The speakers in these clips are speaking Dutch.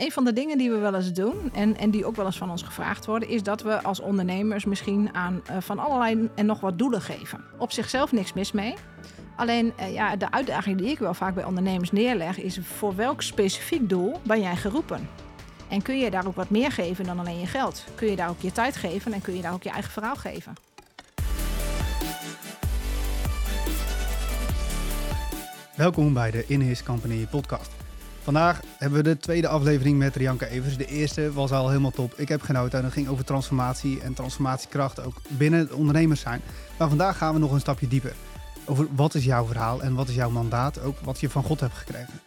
Een van de dingen die we wel eens doen en, en die ook wel eens van ons gevraagd worden, is dat we als ondernemers misschien aan uh, van allerlei en nog wat doelen geven. Op zichzelf niks mis mee. Alleen uh, ja, de uitdaging die ik wel vaak bij ondernemers neerleg, is voor welk specifiek doel ben jij geroepen? En kun je daar ook wat meer geven dan alleen je geld? Kun je daar ook je tijd geven en kun je daar ook je eigen verhaal geven? Welkom bij de In His Company podcast. Vandaag hebben we de tweede aflevering met Rianka Evers. De eerste was al helemaal top. Ik heb genoten en het ging over transformatie en transformatiekracht ook binnen het ondernemers zijn. Maar vandaag gaan we nog een stapje dieper. Over wat is jouw verhaal en wat is jouw mandaat, ook wat je van God hebt gekregen.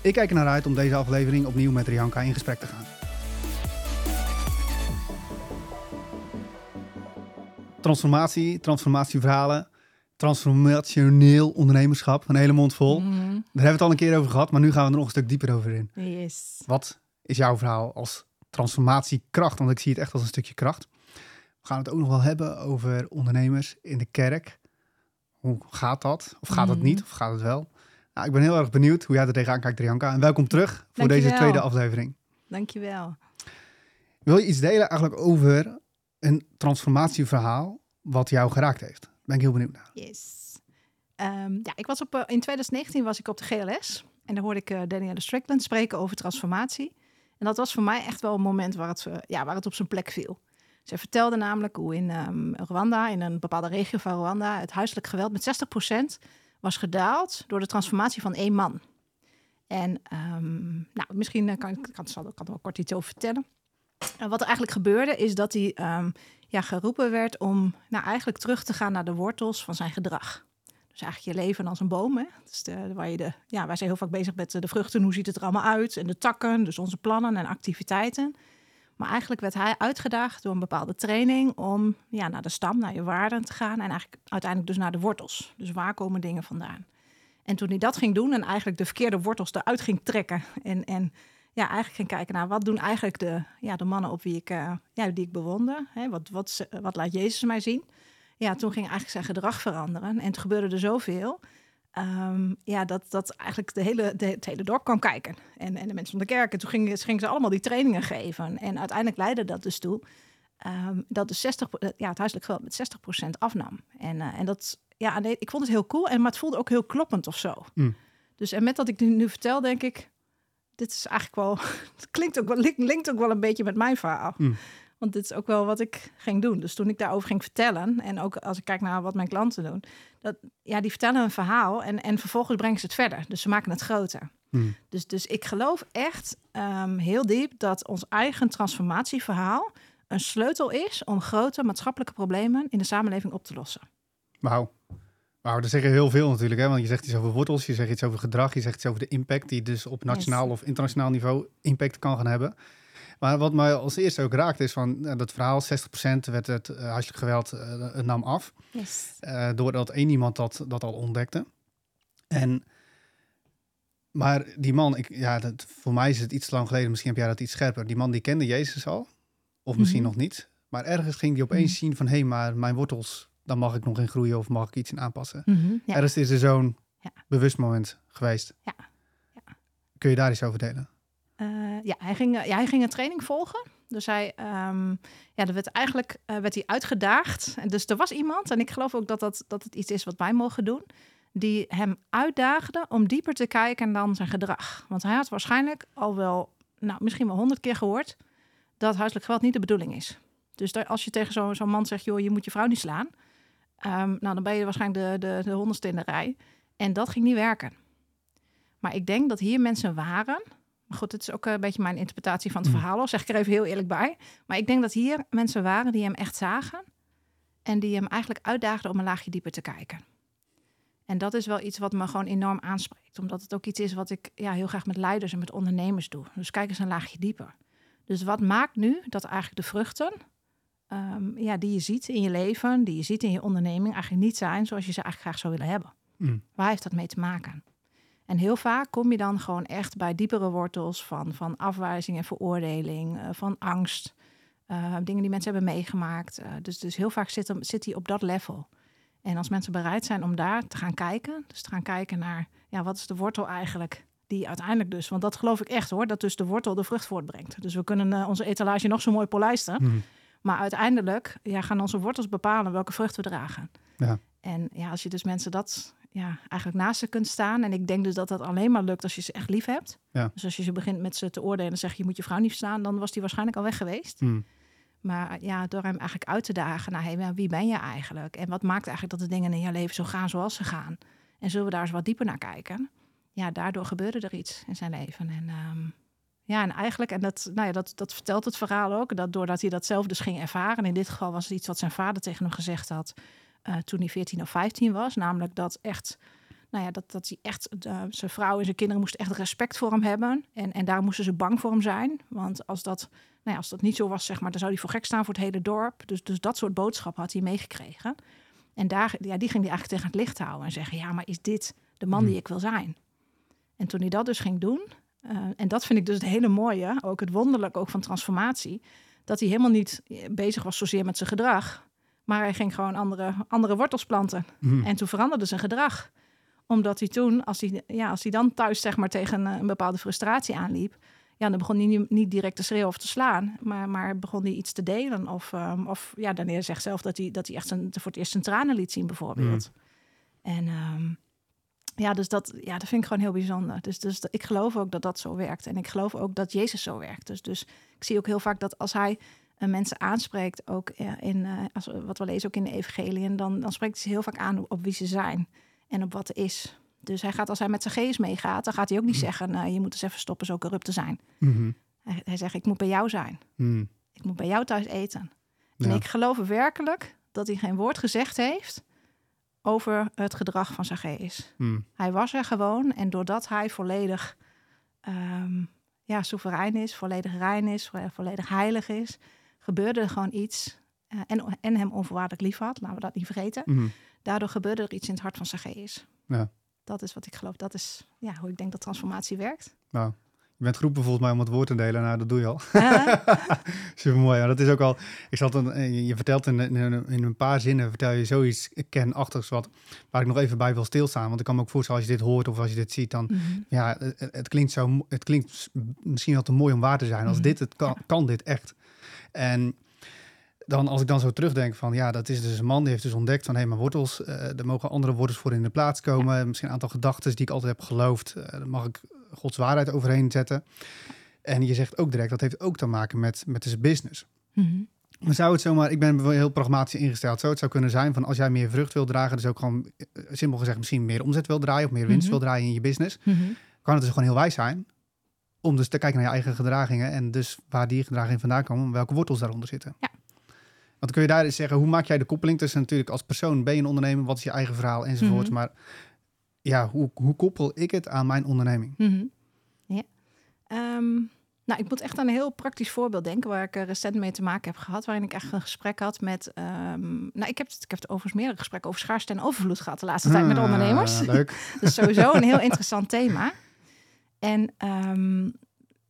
Ik kijk er naar uit om deze aflevering opnieuw met Rianka in gesprek te gaan. Transformatie, transformatieverhalen, transformationeel ondernemerschap, een hele mond vol. Mhm. Daar hebben we het al een keer over gehad, maar nu gaan we er nog een stuk dieper over in. Yes. Wat is jouw verhaal als transformatiekracht? Want ik zie het echt als een stukje kracht. We gaan het ook nog wel hebben over ondernemers in de kerk. Hoe gaat dat? Of gaat het Mhm. niet? Of gaat het wel? Nou, ik ben heel erg benieuwd hoe jij er tegenaan kijkt, Rianka. En welkom terug voor deze tweede aflevering. Dankjewel. Wil je iets delen eigenlijk over een transformatieverhaal wat jou geraakt heeft? Ben ik heel benieuwd naar. Yes. Ehm, ja, ik was op, eh, in 2019 was ik op de GLS en daar hoorde ik uh, Danielle Strickland spreken over transformatie. En dat was voor mij echt wel een moment waar het, eh, ja, waar het op zijn plek viel. Zij vertelde namelijk hoe in ehm, Rwanda, in een bepaalde regio van Rwanda, het huiselijk geweld met 60% was gedaald door de transformatie van één man. En ehm, nou, misschien kan ik kan, zal, kan er wel kort iets over vertellen. En wat er eigenlijk gebeurde is dat hij ja, geroepen werd om nou, eigenlijk terug te gaan naar de wortels van zijn gedrag. Dus eigenlijk je leven als een boom. Hè? Dus waar je de, ja, wij zijn heel vaak bezig met de vruchten, hoe ziet het er allemaal uit? En de takken, dus onze plannen en activiteiten. Maar eigenlijk werd hij uitgedaagd door een bepaalde training om ja, naar de stam, naar je waarden te gaan. En eigenlijk uiteindelijk dus naar de wortels. Dus waar komen dingen vandaan? En toen hij dat ging doen en eigenlijk de verkeerde wortels eruit ging trekken. En, en ja, eigenlijk ging kijken naar wat doen eigenlijk de, ja, de mannen op wie ik, uh, ja, die ik bewonder. Hè? Wat, wat, wat laat Jezus mij zien? Ja, toen ging eigenlijk zijn gedrag veranderen. En het gebeurde er zoveel. Um, ja, dat, dat eigenlijk de hele, de, het hele dorp kwam kijken. En, en de mensen van de kerk. En toen gingen, gingen ze allemaal die trainingen geven. En uiteindelijk leidde dat dus toe um, dat de 60, ja, het huiselijk geweld met 60% afnam. En, uh, en dat, ja, ik vond het heel cool. En, maar het voelde ook heel kloppend of zo. Mm. Dus en met dat ik nu, nu vertel, denk ik, dit is eigenlijk wel, het klinkt ook wel, linkt ook wel een beetje met mijn verhaal. Mm. Want dit is ook wel wat ik ging doen. Dus toen ik daarover ging vertellen, en ook als ik kijk naar wat mijn klanten doen, dat ja, die vertellen een verhaal en, en vervolgens brengen ze het verder. Dus ze maken het groter. Mm. Dus, dus ik geloof echt um, heel diep dat ons eigen transformatieverhaal een sleutel is om grote maatschappelijke problemen in de samenleving op te lossen. Wauw. Wauw, dat zeggen heel veel natuurlijk. Hè? Want je zegt iets over wortels, je zegt iets over gedrag, je zegt iets over de impact die dus op nationaal Yes. of internationaal niveau impact kan gaan hebben. Maar wat mij als eerste ook raakt is van uh, dat verhaal, 60% werd het uh, huiselijk geweld uh, nam af. Yes. Uh, doordat één iemand dat, dat al ontdekte. En, maar die man, ik, ja, dat, voor mij is het iets lang geleden, misschien heb jij dat iets scherper. Die man die kende Jezus al, of misschien Mhm. nog niet. Maar ergens ging die opeens Mhm. zien van, hé, hey, maar mijn wortels, dan mag ik nog in groeien of mag ik iets in aanpassen. Mhm, ja. Ergens is er zo'n bewust moment geweest. Kun je daar iets over delen? Uh, ja, hij ging, ja, hij ging een training volgen. Dus hij, um, ja, er werd eigenlijk uh, werd hij uitgedaagd. En dus er was iemand, en ik geloof ook dat, dat, dat het iets is wat wij mogen doen, die hem uitdaagde om dieper te kijken dan zijn gedrag. Want hij had waarschijnlijk al wel, nou, misschien wel honderd keer gehoord dat huiselijk geweld niet de bedoeling is. Dus daar, als je tegen zo'n zo man zegt, joh, je moet je vrouw niet slaan, um, nou, dan ben je waarschijnlijk de, de, de honderdste in de rij. En dat ging niet werken. Maar ik denk dat hier mensen waren maar goed, het is ook een beetje mijn interpretatie van het Mm. verhaal. Hoor. Zeg ik er even heel eerlijk bij. Maar ik denk dat hier mensen waren die hem echt zagen. En die hem eigenlijk uitdaagden om een laagje dieper te kijken. En dat is wel iets wat me gewoon enorm aanspreekt. Omdat het ook iets is wat ik ja, heel graag met leiders en met ondernemers doe. Dus kijk eens een laagje dieper. Dus wat maakt nu dat eigenlijk de vruchten... Um, ja, die je ziet in je leven, die je ziet in je onderneming... eigenlijk niet zijn zoals je ze eigenlijk graag zou willen hebben. Mm. Waar heeft dat mee te maken? En heel vaak kom je dan gewoon echt bij diepere wortels van, van afwijzing en veroordeling, uh, van angst, uh, dingen die mensen hebben meegemaakt. Uh, dus, dus heel vaak zit, hem, zit hij op dat level. En als mensen bereid zijn om daar te gaan kijken, dus te gaan kijken naar, ja, wat is de wortel eigenlijk die uiteindelijk dus, want dat geloof ik echt hoor, dat dus de wortel de vrucht voortbrengt. Dus we kunnen eh, onze etalage nog zo mooi polijsten, Mhm. Maar uiteindelijk ja, gaan onze wortels bepalen welke vrucht we dragen. Ja. En ja, als je dus mensen dat ja, eigenlijk naast ze kunt staan, en ik denk dus dat dat alleen maar lukt als je ze echt lief hebt. Ja. Dus als je ze begint met ze te oordelen en zeg je, je moet je vrouw niet verstaan, dan was die waarschijnlijk al weg geweest. Mhm. Maar ja, door hem eigenlijk uit te dagen naar hey, wie ben je eigenlijk? En wat maakt eigenlijk dat de dingen in je leven zo gaan zoals ze gaan? En zullen we daar eens wat dieper naar kijken? Ja, daardoor gebeurde er iets in zijn leven. En ehm, ja, en eigenlijk, en dat, nou ja, dat, dat vertelt het verhaal ook, dat doordat hij dat zelf dus ging ervaren. In dit geval was het iets wat zijn vader tegen hem gezegd had eh, toen hij 14 of 15 was. Namelijk dat echt, nou ja, dat, dat hij echt, eh, zijn vrouw en zijn kinderen moesten echt respect voor hem hebben. En, en daar moesten ze bang voor hem zijn. Want als dat nou ja, als dat niet zo was, zeg maar, dan zou hij voor gek staan voor het hele dorp. Dus, dus dat soort boodschap had hij meegekregen. En daar, ja, die ging hij eigenlijk tegen het licht houden en zeggen: Ja, maar is dit de man die Hmm. ik wil zijn? En toen hij dat dus ging doen, eh, en dat vind ik dus het hele mooie, ook het wonderlijke ook van transformatie, dat hij helemaal niet bezig was zozeer met zijn gedrag, maar hij ging gewoon andere, andere wortels planten. Mhm. En toen veranderde zijn gedrag. Omdat hij toen, als hij, ja, als hij dan thuis zeg maar, tegen een, een bepaalde frustratie aanliep, ja, dan begon hij niet, niet direct te schreeuwen of te slaan, maar, maar begon hij iets te delen. Of, ehm, of ja, Daniel zegt zelf dat hij, dat hij echt zijn, voor het eerst zijn tranen liet zien, bijvoorbeeld. En ehm, ja, dus dat, ja, dat vind ik gewoon heel bijzonder. Dus, dus ik geloof ook dat dat zo werkt. En ik geloof ook dat Jezus zo werkt. Dus, dus ik zie ook heel vaak dat als hij eh, mensen aanspreekt, ook in, eh, als, wat we lezen ook in de evangeliën, dan, dan spreekt hij ze heel vaak aan op wie ze zijn en op wat er is. Dus hij gaat, als hij met zijn geest meegaat, dan gaat hij ook niet zeggen, eh, je moet eens even stoppen zo corrupt te zijn. Mhm. Hij, hij zegt, ik moet bij jou zijn. Mhm. Ik moet bij jou thuis eten. En ik geloof werkelijk dat hij geen woord gezegd heeft over het gedrag van geest. Mhm. Hij was er gewoon en doordat hij volledig ehm, ja, soeverein is, volledig rein is, vo- volledig heilig is, gebeurde er gewoon iets. eh, en, en hem onvoorwaardelijk lief had, laten we dat niet vergeten. Mhm. Daardoor gebeurde er iets in het hart van geest. Ja. Dat is wat ik geloof. Dat is ja, hoe ik denk dat transformatie werkt. Nou, bent geroepen volgens mij om het woord te delen. Nou, dat doe je al. Eh, Super mooi. Ja, dat is ook al. Ik zat een, je- je vertelt in, in, in een paar zinnen vertel je zoiets kenachtigs wat waar ik nog even bij wil stilstaan. Want ik kan me ook voorstellen als je dit hoort of als je dit ziet, dan mhm. ja, het, het klinkt zo. Het klinkt misschien wel te mooi om waar te zijn. Als Mhm. dit het kan, Ja. kan dit echt. En dan als ik dan zo terugdenk van ja, dat is dus een man die heeft dus ontdekt van hé, mijn wortels, eh, er mogen andere wortels voor in de plaats komen. Misschien een aantal gedachten die ik altijd heb geloofd. eh daar mag ik Gods waarheid overheen zetten. En je zegt ook direct, dat heeft ook te maken met, met zijn business. Mhm. Maar zou het zomaar, ik ben heel pragmatisch ingesteld, zou het zou kunnen zijn van als jij meer vrucht wil dragen, dus ook gewoon eh, simpel gezegd misschien meer omzet wil draaien of meer winst Mhm. wil draaien in je business, Mhm. kan het dus gewoon heel wijs zijn om dus te kijken naar je eigen gedragingen en dus waar die gedragingen vandaan komen, welke wortels daaronder zitten. Ja. Want dan kun je daar eens zeggen, hoe maak jij de koppeling tussen natuurlijk als persoon, ben je een ondernemer, wat is je eigen verhaal enzovoorts, Mhm. maar ja, hoe, hoe koppel ik het aan mijn onderneming? Mhm. Ja. Ehm, nou, ik moet echt aan een heel praktisch voorbeeld denken waar ik recent mee te maken heb gehad, waarin ik echt een gesprek had met. ehm, nou, ik heb, het- ik heb het overigens meerdere gesprekken over schaarste en overvloed gehad de laatste tijd met Ah, ondernemers. Leuk. Dus sowieso een heel interessant thema. En ehm,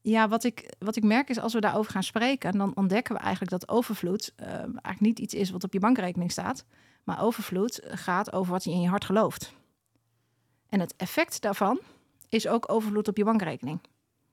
ja, wat ik, wat ik merk is als we daarover gaan spreken, dan ontdekken we eigenlijk dat overvloed eigenlijk niet iets is wat op je bankrekening staat. Maar overvloed gaat over wat je in je hart gelooft. En het effect daarvan is ook overvloed op je bankrekening.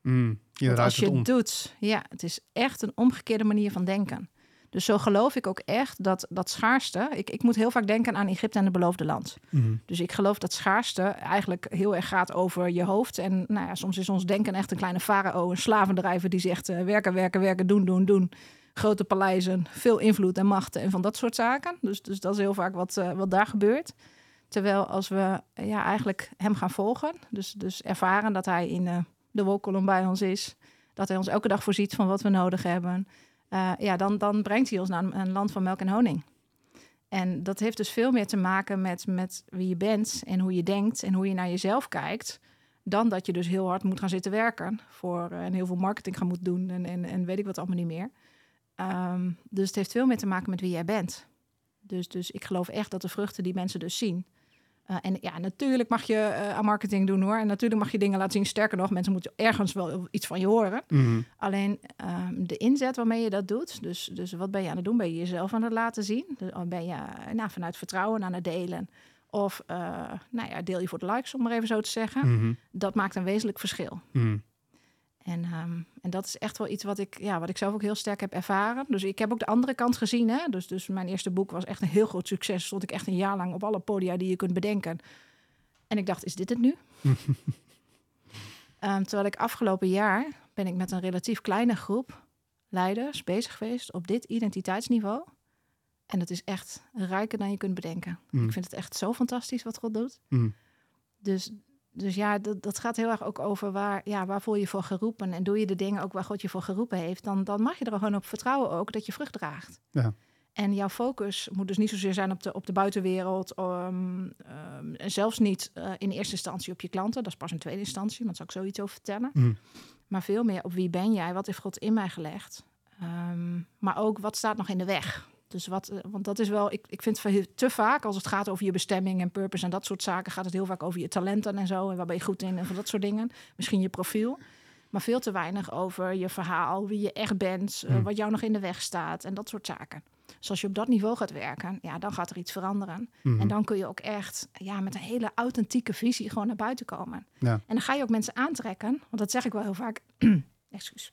Mm, je als je het om. het doet, ja, het is echt een omgekeerde manier van denken. Dus zo geloof ik ook echt dat dat schaarste. Ik, ik moet heel vaak denken aan Egypte en het beloofde land. Mhm. Dus ik geloof dat schaarste eigenlijk heel erg gaat over je hoofd. En nou ja, soms is ons denken echt een kleine farao, een slavendrijver die zegt eh, werken, werken, werken, doen, doen, doen. Grote paleizen, veel invloed en machten en van dat soort zaken. Dus, dus dat is heel vaak wat, eh, wat daar gebeurt. Terwijl als we eh, ja, eigenlijk hem gaan volgen, dus, dus ervaren dat hij in eh, de wolkolom bij ons is, dat hij ons elke dag voorziet van wat we nodig hebben, eh, ja, dan, dan brengt hij ons naar een, land van melk en honing. En dat heeft dus veel meer te maken met, met wie je bent en hoe je denkt en hoe je naar jezelf kijkt. Dan dat je dus heel hard moet gaan zitten werken voor, en heel veel marketing gaan moeten doen en, en, en weet ik wat allemaal niet meer. Ehm, dus het heeft veel meer te maken met wie jij bent. Dus, dus ik geloof echt dat de vruchten die mensen dus zien. Eh, en ja, natuurlijk mag je eh, aan marketing doen hoor. En natuurlijk mag je dingen laten zien. Sterker nog, mensen moeten ergens wel iets van je horen. Mhm. Alleen ehm, de inzet waarmee je dat doet. Dus, dus wat ben je aan het doen? Ben je jezelf aan het laten zien? Dus, oh, ben je eh, nou, vanuit vertrouwen aan het delen? Of uh, nou ja, deel je voor de likes, om maar even zo te zeggen. Mhm. Dat maakt een wezenlijk verschil. Mhm. En, ehm, en dat is echt wel iets wat ik, ja, wat ik zelf ook heel sterk heb ervaren. Dus ik heb ook de andere kant gezien. Hè? Dus, dus mijn eerste boek was echt een heel groot succes. Stond ik echt een jaar lang op alle podia die je kunt bedenken. En ik dacht, is dit het nu? Ehm, terwijl ik afgelopen jaar ben ik met een relatief kleine groep leiders bezig geweest op dit identiteitsniveau. En dat is echt rijker dan je kunt bedenken. Mm. Ik vind het echt zo fantastisch wat God doet. Mhm. Dus, dus ja, dat, dat gaat heel erg ook over waar, ja, waar voel je voor geroepen. En doe je de dingen ook waar God je voor geroepen heeft. Dan, dan mag je er gewoon op vertrouwen ook dat je vrucht draagt. Ja. En jouw focus moet dus niet zozeer zijn op de, op de buitenwereld. ehm, ehm, en zelfs niet eh, in eerste instantie op je klanten. Dat is pas in tweede instantie, want daar zal ik zoiets over vertellen. Mhm. Maar veel meer op wie ben jij? Wat heeft God in mij gelegd? Ehm, maar ook wat staat nog in de weg? Dus wat, eh, want dat is wel, ik, ik vind te vaak als het gaat over je bestemming en purpose en dat soort zaken, gaat het heel vaak over je talenten en zo. En waar ben je goed in en van dat soort dingen. Misschien je profiel. Maar veel te weinig over je verhaal, wie je echt bent, eh, Hmm. wat jou nog in de weg staat en dat soort zaken. Dus als je op dat niveau gaat werken, ja, dan gaat er iets veranderen. Mhm. En dan kun je ook echt ja, met een hele authentieke visie gewoon naar buiten komen. Ja. En dan ga je ook mensen aantrekken, want dat zeg ik wel heel vaak. Excuus.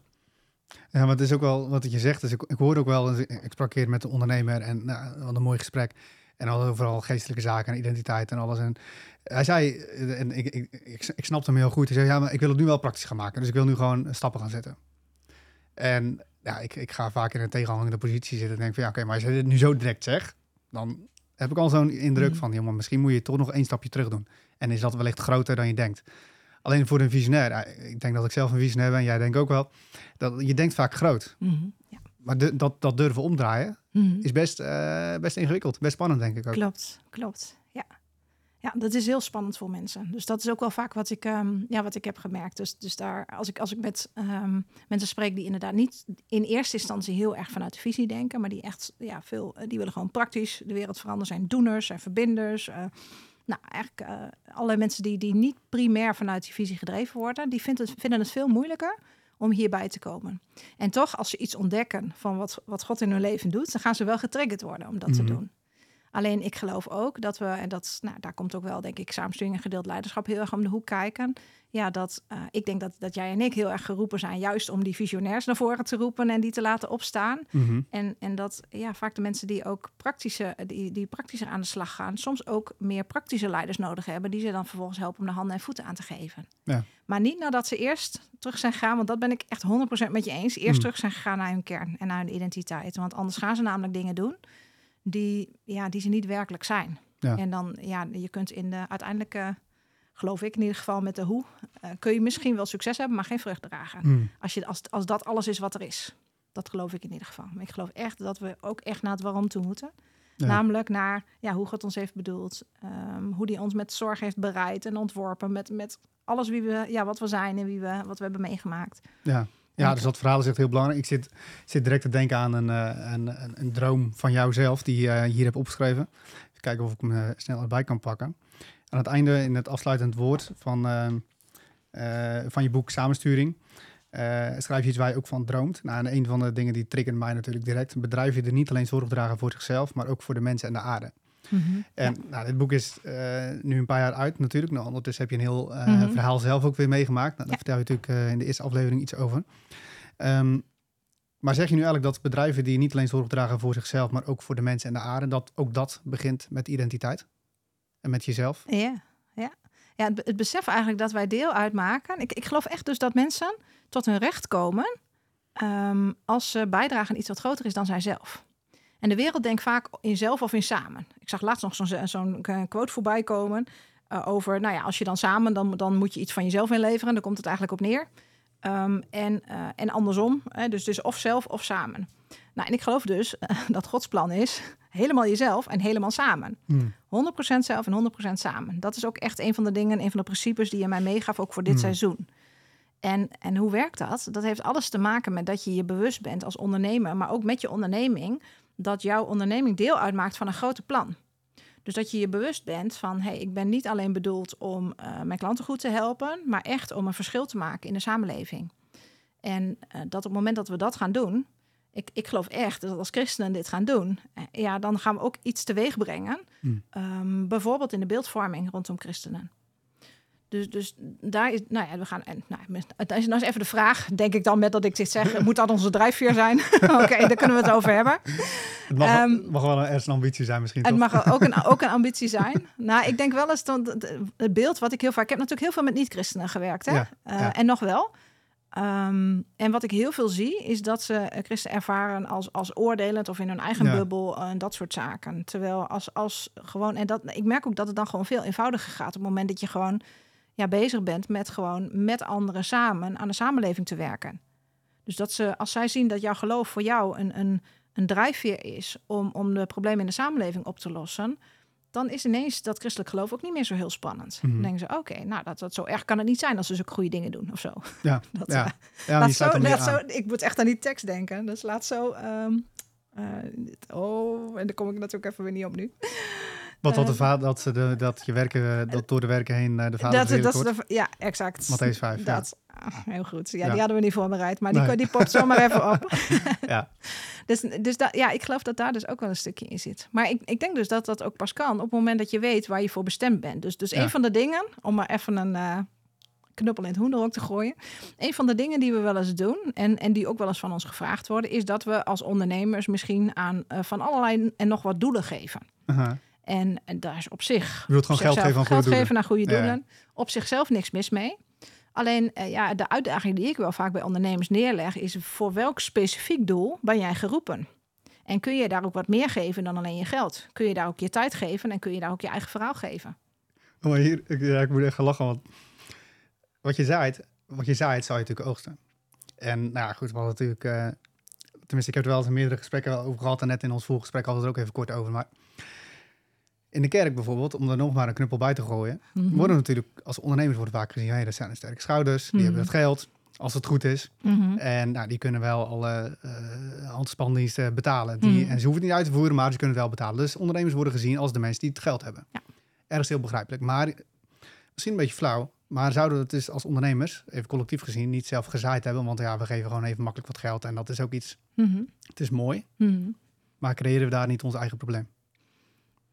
Ja, maar het is ook wel wat je zegt. Dus ik, ik hoorde ook wel, ik ik sprak een keer met een ondernemer en nou, wat een mooi gesprek. En al overal geestelijke zaken en identiteit en alles. En hij zei, en ik, ik, ik, ik snapte hem heel goed. Hij zei, ja, maar ik wil het nu wel praktisch gaan maken. Dus ik wil nu gewoon stappen gaan zetten. En ja, ik, ik ga vaak in een tegenhangende positie zitten en denk van, ja, oké, maar als je dit nu zo direct zegt, dan heb ik al zo'n indruk Mhm. van, maar misschien moet je toch nog één stapje terug doen. En is dat wellicht groter dan je denkt. Alleen voor een visionair, eh, ik denk dat ik zelf een visionair ben, jij denkt ook wel, dat je denkt vaak groot. Mhm. Ja. Maar de- dat, dat durven omdraaien Mhm. is best, eh, best ingewikkeld. Best spannend, denk ik ook. Klopt, klopt. Ja. ja, dat is heel spannend voor mensen. Dus dat is ook wel vaak wat ik, ehm, ja, wat ik heb gemerkt. Dus, dus daar, als ik, als ik met ehm, mensen spreek die inderdaad niet in eerste instantie heel erg vanuit de visie denken, maar die echt ja, veel, eh, die willen gewoon praktisch de wereld veranderen, zijn doeners, zijn verbinders. eh, nou, eigenlijk eh alle mensen die, die niet primair vanuit die visie gedreven worden, die vinden het, vinden het veel moeilijker om hierbij te komen. En toch, als ze iets ontdekken van wat, wat God in hun leven doet, dan gaan ze wel getriggerd worden om dat Mhm. te doen. Alleen ik geloof ook dat we, en dat, nou, daar komt ook wel, denk ik, samensturing en gedeeld leiderschap heel erg om de hoek kijken. Ja, dat eh, ik denk dat, dat jij en ik heel erg geroepen zijn, juist om die visionairs naar voren te roepen en die te laten opstaan. Mhm. En, en dat ja, vaak de mensen die ook praktische, die, die praktischer aan de slag gaan, soms ook meer praktische leiders nodig hebben, die ze dan vervolgens helpen om de handen en voeten aan te geven. Ja. Maar niet nadat ze eerst terug zijn gegaan, want dat ben ik echt 100% met je eens. Eerst Hmm. terug zijn gegaan naar hun kern en naar hun identiteit. Want anders gaan ze namelijk dingen doen die, ja, die ze niet werkelijk zijn. Ja. En dan, ja, je kunt in de uiteindelijke, geloof ik in ieder geval met de hoe, eh, kun je misschien wel succes hebben, maar geen vrucht dragen. Mhm. Als, je, als, als dat alles is wat er is. Dat geloof ik in ieder geval. Maar ik geloof echt dat we ook echt naar het waarom toe moeten. Ja. Namelijk naar ja, hoe God ons heeft bedoeld. ehm, hoe die ons met zorg heeft bereid en ontworpen. Met, met alles wie we, ja, wat we zijn en wie we, wat we hebben meegemaakt. Ja. Ja, dus dat verhaal is echt heel belangrijk. Ik zit, zit direct te denken aan een, eh, een, een, droom van jouzelf die je hier hebt opgeschreven. Even kijken of ik hem eh, snel erbij kan pakken. Aan het einde, in het afsluitend woord van, eh, eh, van je boek Samensturing, eh, schrijf je iets waar je ook van droomt. Nou, en een van de dingen die triggeren mij natuurlijk direct. Bedrijven die niet alleen zorg dragen voor zichzelf, maar ook voor de mensen en de aarde. En nou, dit boek is eh, nu een paar jaar uit natuurlijk. Nou, ondertussen heb je een heel eh, Mhm. verhaal zelf ook weer meegemaakt. Nou, daar Ja. vertel je natuurlijk eh, in de eerste aflevering iets over. Ehm, maar zeg je nu eigenlijk dat bedrijven die niet alleen zorg dragen voor zichzelf, maar ook voor de mensen en de aarde, dat ook dat begint met identiteit? En met jezelf? Ja, ja. ja het besef eigenlijk dat wij deel uitmaken. Ik, ik geloof echt dus dat mensen tot hun recht komen ehm, als ze bijdragen aan iets wat groter is dan zijzelf. En de wereld denkt vaak in zelf of in samen. Ik zag laatst nog zo'n zo'n eh, quote voorbij komen eh, over, nou ja, als je dan samen, dan, dan moet je iets van jezelf inleveren. Daar komt het eigenlijk op neer. Ehm, en, eh, en andersom, hè, dus, dus of zelf of samen. Nou, en ik geloof dus dat Gods plan is helemaal jezelf en helemaal samen. Hmm. 100% zelf en 100% samen. Dat is ook echt een van de dingen, een van de principes die je mij meegaf, ook voor dit Hmm. seizoen. En, en hoe werkt dat? Dat heeft alles te maken met dat je je bewust bent als ondernemer, maar ook met je onderneming, dat jouw onderneming deel uitmaakt van een groter plan. Dus dat je je bewust bent van, hey, ik ben niet alleen bedoeld om eh, mijn klanten goed te helpen, maar echt om een verschil te maken in de samenleving. En eh, dat op het moment dat we dat gaan doen, ik, ik geloof echt dat als christenen dit gaan doen, eh, ja, dan gaan we ook iets teweeg brengen. Hmm. Ehm, bijvoorbeeld in de beeldvorming rondom christenen. Dus, dus daar is, nou ja, we gaan, en, nou, het is nou is even de vraag, denk ik dan met dat ik dit zeg, moet dat onze drijfveer zijn? Oké, daar kunnen we het over hebben. Het mag, Ehm, mag wel een, een ambitie zijn misschien, Het toch? mag ook een, ook een ambitie zijn. Nou, ik denk wel eens dan het- beeld wat ik heel vaak. Ik heb natuurlijk heel veel met niet-christenen gewerkt, hè? Ja, Eh. En nog wel. Ehm, en wat ik heel veel zie, is dat ze christen ervaren als, als oordelend of in hun eigen Ja. bubbel en dat soort zaken. Terwijl als, als gewoon, en dat, ik merk ook dat het dan gewoon veel eenvoudiger gaat op het moment dat je gewoon ja, bezig bent met gewoon met anderen samen aan de samenleving te werken. Dus dat ze, als zij zien dat jouw geloof voor jou een, een, een drijfveer is om, om de problemen in de samenleving op te lossen, dan is ineens dat christelijk geloof ook niet meer zo heel spannend. Mhm. Dan denken ze, oké, nou, dat, dat zo erg kan het niet zijn als ze zulke goede dingen doen of zo. Ja, Dat, ja. eh, ja laat zo, laat zo, ik moet echt aan die tekst denken. Dus laat zo... ehm, eh, dit- oh, en daar kom ik natuurlijk even weer niet op nu. Wat, wat de eh, vader, dat, ze de, dat je werken, dat door de werken heen eh, de vader Dat, dat, is de, ja, exact. Matthäus 5, ja. Dat, ah, heel goed. Ja, Ja. die hadden we niet voorbereid, maar die, Nee. die popt zomaar even op. Ja. Dus, dus dat, ja, ik geloof dat daar dus ook wel een stukje in zit. Maar ik, ik denk dus dat dat ook pas kan op het moment dat je weet waar je voor bestemd bent. Dus, dus Ja. een van de dingen, om maar even een eh, knuppel in het hoenderhok te gooien. Een van de dingen die we wel eens doen en, en die ook wel eens van ons gevraagd worden, is dat we als ondernemers misschien aan eh, van allerlei en nog wat doelen geven. Aha. En, en daar is op zich. Je wilt gewoon geld geven aan goede geld geven naar goede Ja. doelen. Op zichzelf niks mis mee. Alleen eh, ja, de uitdaging die ik wel vaak bij ondernemers neerleg, is voor welk specifiek doel ben jij geroepen? En kun je daar ook wat meer geven dan alleen je geld? Kun je daar ook je tijd geven en kun je daar ook je eigen verhaal geven? Oh, maar hier, ik, ja, ik moet echt gaan lachen, want wat je zaait, wat je zaait, zou je natuurlijk oogsten. En nou ja, goed, we hadden natuurlijk, eh, tenminste, ik heb er wel eens meerdere gesprekken over gehad en net in ons voorgesprek hadden we het er ook even kort over. Maar in de kerk bijvoorbeeld, om er nog maar een knuppel bij te gooien, Mhm. worden natuurlijk als ondernemers worden vaak gezien, hey, dat zijn sterke schouders, die Mhm. hebben het geld, als het goed is. Mhm. En nou, die kunnen wel alle eh handspandiensten betalen. Die. En ze hoeven het niet uit te voeren, maar ze kunnen het wel betalen. Dus ondernemers worden gezien als de mensen die het geld hebben. Ja. Ergens heel begrijpelijk. Maar misschien een beetje flauw. Maar zouden we het dus als ondernemers, even collectief gezien, niet zelf gezaaid hebben? Want ja, we geven gewoon even makkelijk wat geld. En dat is ook iets, het is mooi. Maar creëren we daar niet ons eigen probleem?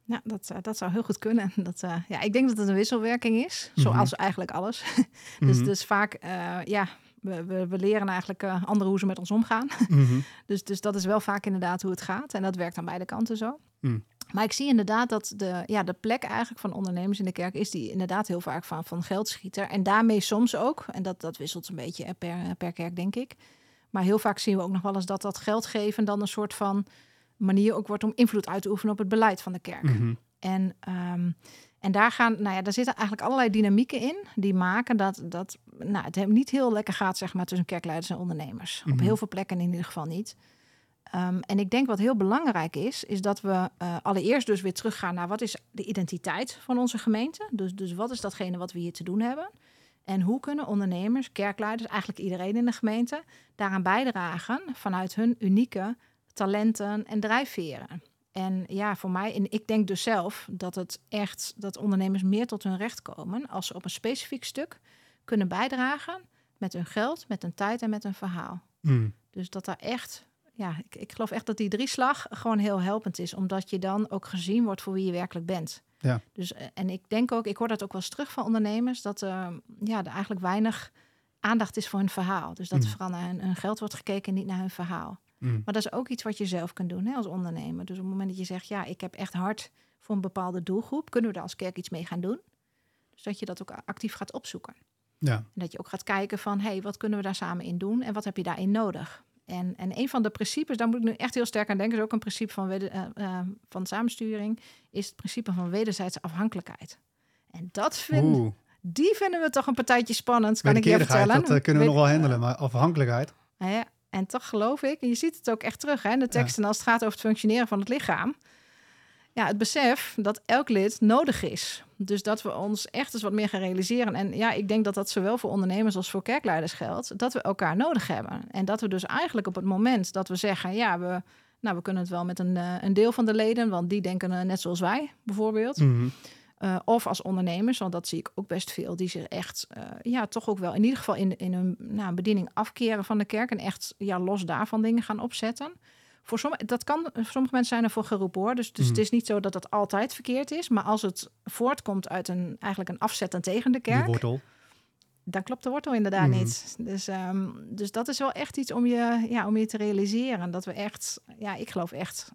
Ja, dat, eh, dat zou heel goed kunnen. Dat, eh, ja, ik denk dat het een wisselwerking is, Mhm. zoals eigenlijk alles. dus, Mhm. dus vaak, eh, ja, we, we, we leren eigenlijk anderen hoe ze met ons omgaan. Mhm. Dus, dus dat is wel vaak inderdaad hoe het gaat. En dat werkt aan beide kanten zo. Mm. Maar ik zie inderdaad dat de, ja, de plek eigenlijk van ondernemers in de kerk is die inderdaad heel vaak van, van geldschieter. En daarmee soms ook, en dat, dat wisselt een beetje per, per kerk, denk ik. Maar heel vaak zien we ook nog wel eens dat dat geld geven dan een soort van manier ook wordt om invloed uit te oefenen op het beleid van de kerk. Mhm. En, ehm, en daar, gaan, nou ja, daar zitten eigenlijk allerlei dynamieken in die maken dat, dat nou, het hem niet heel lekker gaat zeg maar, tussen kerkleiders en ondernemers. Op Mhm. heel veel plekken in ieder geval niet. Ehm, en ik denk wat heel belangrijk is, is dat we eh, allereerst dus weer teruggaan naar wat is de identiteit van onze gemeente. Dus, dus wat is datgene wat we hier te doen hebben? En hoe kunnen ondernemers, kerkleiders, eigenlijk iedereen in de gemeente, daaraan bijdragen vanuit hun unieke talenten en drijfveren? En ja, voor mij, en ik denk dus zelf dat het echt dat ondernemers meer tot hun recht komen als ze op een specifiek stuk kunnen bijdragen met hun geld, met hun tijd en met hun verhaal. Mm. Dus dat daar echt, ja, ik, ik geloof echt dat die drieslag gewoon heel helpend is, omdat je dan ook gezien wordt voor wie je werkelijk bent. Ja. Dus, eh, en ik denk ook, ik hoor dat ook wel eens terug van ondernemers, dat eh, ja, er eigenlijk weinig aandacht is voor hun verhaal. Dus dat Mm. er vooral naar hun, hun geld wordt gekeken en niet naar hun verhaal. Mm. Maar dat is ook iets wat je zelf kunt doen hè, als ondernemer. Dus op het moment dat je zegt, ja, ik heb echt hard voor een bepaalde doelgroep, kunnen we daar als kerk iets mee gaan doen? Dus dat je dat ook actief gaat opzoeken. Ja. En dat je ook gaat kijken van, hé, hey, wat kunnen we daar samen in doen en wat heb je daarin nodig? En, en een van de principes, daar moet ik nu echt heel sterk aan denken, is ook een principe van, weder- eh, eh, van samensturing, is het principe van wederzijdse afhankelijkheid. En dat vind, Oeh, die vinden we toch een partijtje spannend, kan ik je vertellen. dat eh, kunnen we nog wel handelen. Maar afhankelijkheid, ja, en toch geloof ik, en je ziet het ook echt terug hè, in de teksten als het gaat over het functioneren van het lichaam. Ja, het besef dat elk lid nodig is. Dus dat we ons echt eens wat meer gaan realiseren. En ja, ik denk dat dat zowel voor ondernemers als voor kerkleiders geldt. Dat we elkaar nodig hebben. En dat we dus eigenlijk op het moment dat we zeggen, ja, we, nou, we kunnen het wel met een, eh, een deel van de leden, want die denken eh, net zoals wij bijvoorbeeld. Mhm. Uh, of als ondernemers, want dat zie ik ook best veel, die zich echt, uh, ja, toch ook wel in ieder geval in, in hun nou, bediening afkeren van de kerk en echt ja, los daarvan dingen gaan opzetten. Voor sommige, dat kan, voor sommige mensen zijn ervoor geroepen hoor. Dus, dus Mm. het is niet zo dat het altijd verkeerd is. Maar als het voortkomt uit een, eigenlijk een afzetten tegen de Die kerk, wortel. dan klopt de wortel inderdaad Mhm. niet. Dus, ehm, dus dat is wel echt iets om je, ja, om je te realiseren. Dat we echt, ja, ik geloof echt,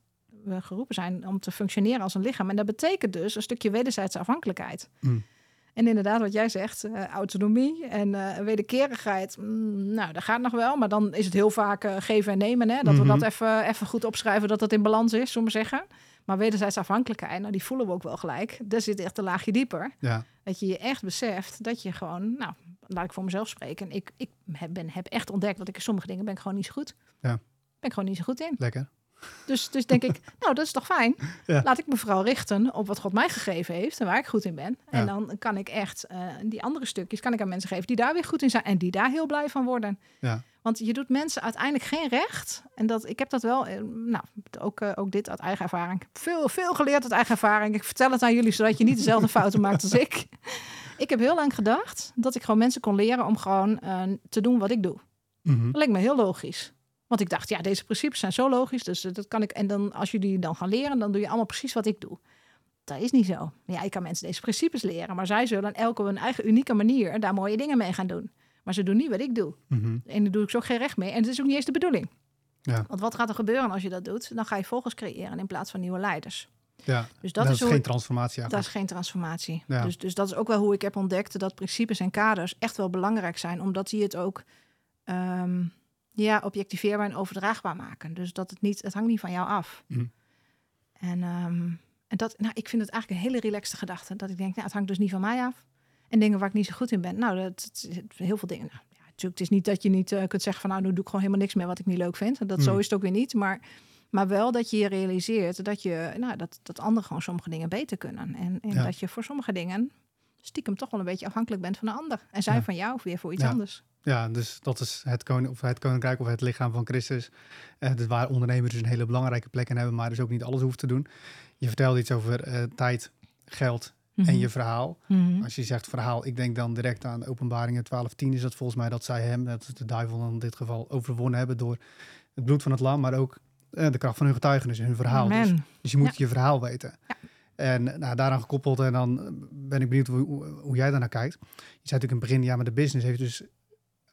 we geroepen zijn om te functioneren als een lichaam. En dat betekent dus een stukje wederzijdse afhankelijkheid. Mm. En inderdaad, wat jij zegt, eh, autonomie en eh, wederkerigheid. mm, nou, dat gaat nog wel, maar dan is het heel vaak eh, geven en nemen. Hè? Dat Mhm. we dat even, even goed opschrijven, dat dat in balans is, zullen we zeggen. Maar wederzijdse afhankelijkheid, nou, die voelen we ook wel gelijk. Daar zit echt een laagje dieper. Ja. Dat je je echt beseft dat je gewoon, nou, laat ik voor mezelf spreken. Ik, ik heb, ben, heb echt ontdekt dat ik in sommige dingen ben ik gewoon niet zo goed. Ja. Ben ik gewoon niet zo goed in. Lekker. Dus, dus denk ik, nou, dat is toch fijn. Ja. Laat ik me vooral richten op wat God mij gegeven heeft en waar ik goed in ben. En Ja. dan kan ik echt eh, die andere stukjes kan ik aan mensen geven die daar weer goed in zijn en die daar heel blij van worden. Ja. Want je doet mensen uiteindelijk geen recht. En dat, ik heb dat wel, eh, nou, ook, eh, ook dit uit eigen ervaring. Ik heb veel, veel geleerd uit eigen ervaring. Ik vertel het aan jullie, zodat je niet dezelfde fouten maakt als ik. Ik heb heel lang gedacht dat ik gewoon mensen kon leren om gewoon te doen wat ik doe. Mhm. Dat leek me heel logisch. Want ik dacht, ja, deze principes zijn zo logisch. Dus eh, dat kan ik. En dan, als jullie dan gaan leren, dan doe je allemaal precies wat ik doe. Dat is niet zo. Ja, ik kan mensen deze principes leren, maar zij zullen elke op hun eigen unieke manier daar mooie dingen mee gaan doen. Maar ze doen niet wat ik doe. Mhm. En daar doe ik zo geen recht mee. En het is ook niet eens de bedoeling. Ja. Want wat gaat er gebeuren als je dat doet? Dan ga je volgers creëren in plaats van nieuwe leiders. Ja. Dus dat, Dat, is, geen transformatie dat eigenlijk. is geen transformatie. Ja. Dus, dus dat is ook wel hoe ik heb ontdekt dat principes en kaders echt wel belangrijk zijn, omdat die het ook ehm, ja, objectiveerbaar en overdraagbaar maken. Dus dat het niet, het hangt niet van jou af. Mhm. En, ehm, en dat, nou, ik vind het eigenlijk een hele relaxte gedachte. Dat ik denk, nou, het hangt dus niet van mij af. En dingen waar ik niet zo goed in ben. Nou, dat, dat- heel veel dingen. Nou, ja, natuurlijk, het is niet dat je niet eh, kunt zeggen van, nou, nu doe ik gewoon helemaal niks meer wat ik niet leuk vind. Dat zo Mhm. is het ook weer niet. Maar, maar wel dat je je realiseert dat je, nou, dat, dat anderen gewoon sommige dingen beter kunnen. En, en Ja. dat je voor sommige dingen stiekem toch wel een beetje afhankelijk bent van de ander. En zij Ja. van jou weer voor iets Ja. anders. Ja, dus dat is het, koning, of het koninkrijk of het lichaam van Christus. Eh, dus waar ondernemers dus een hele belangrijke plek in hebben, maar dus ook niet alles hoeft te doen. Je vertelde iets over eh, tijd, geld en Mhm. je verhaal. Mhm. Als je zegt verhaal, ik denk dan direct aan openbaringen 12.10 is dat volgens mij dat zij hem, dat is de duivel in dit geval, overwonnen hebben door het bloed van het lam, maar ook eh, de kracht van hun getuigenis en hun verhaal. Dus, dus je moet Ja. je verhaal weten. Ja. En nou, daaraan gekoppeld, en dan ben ik benieuwd hoe, hoe, jij daarnaar kijkt. Je zei natuurlijk in het begin, ja, maar de business heeft dus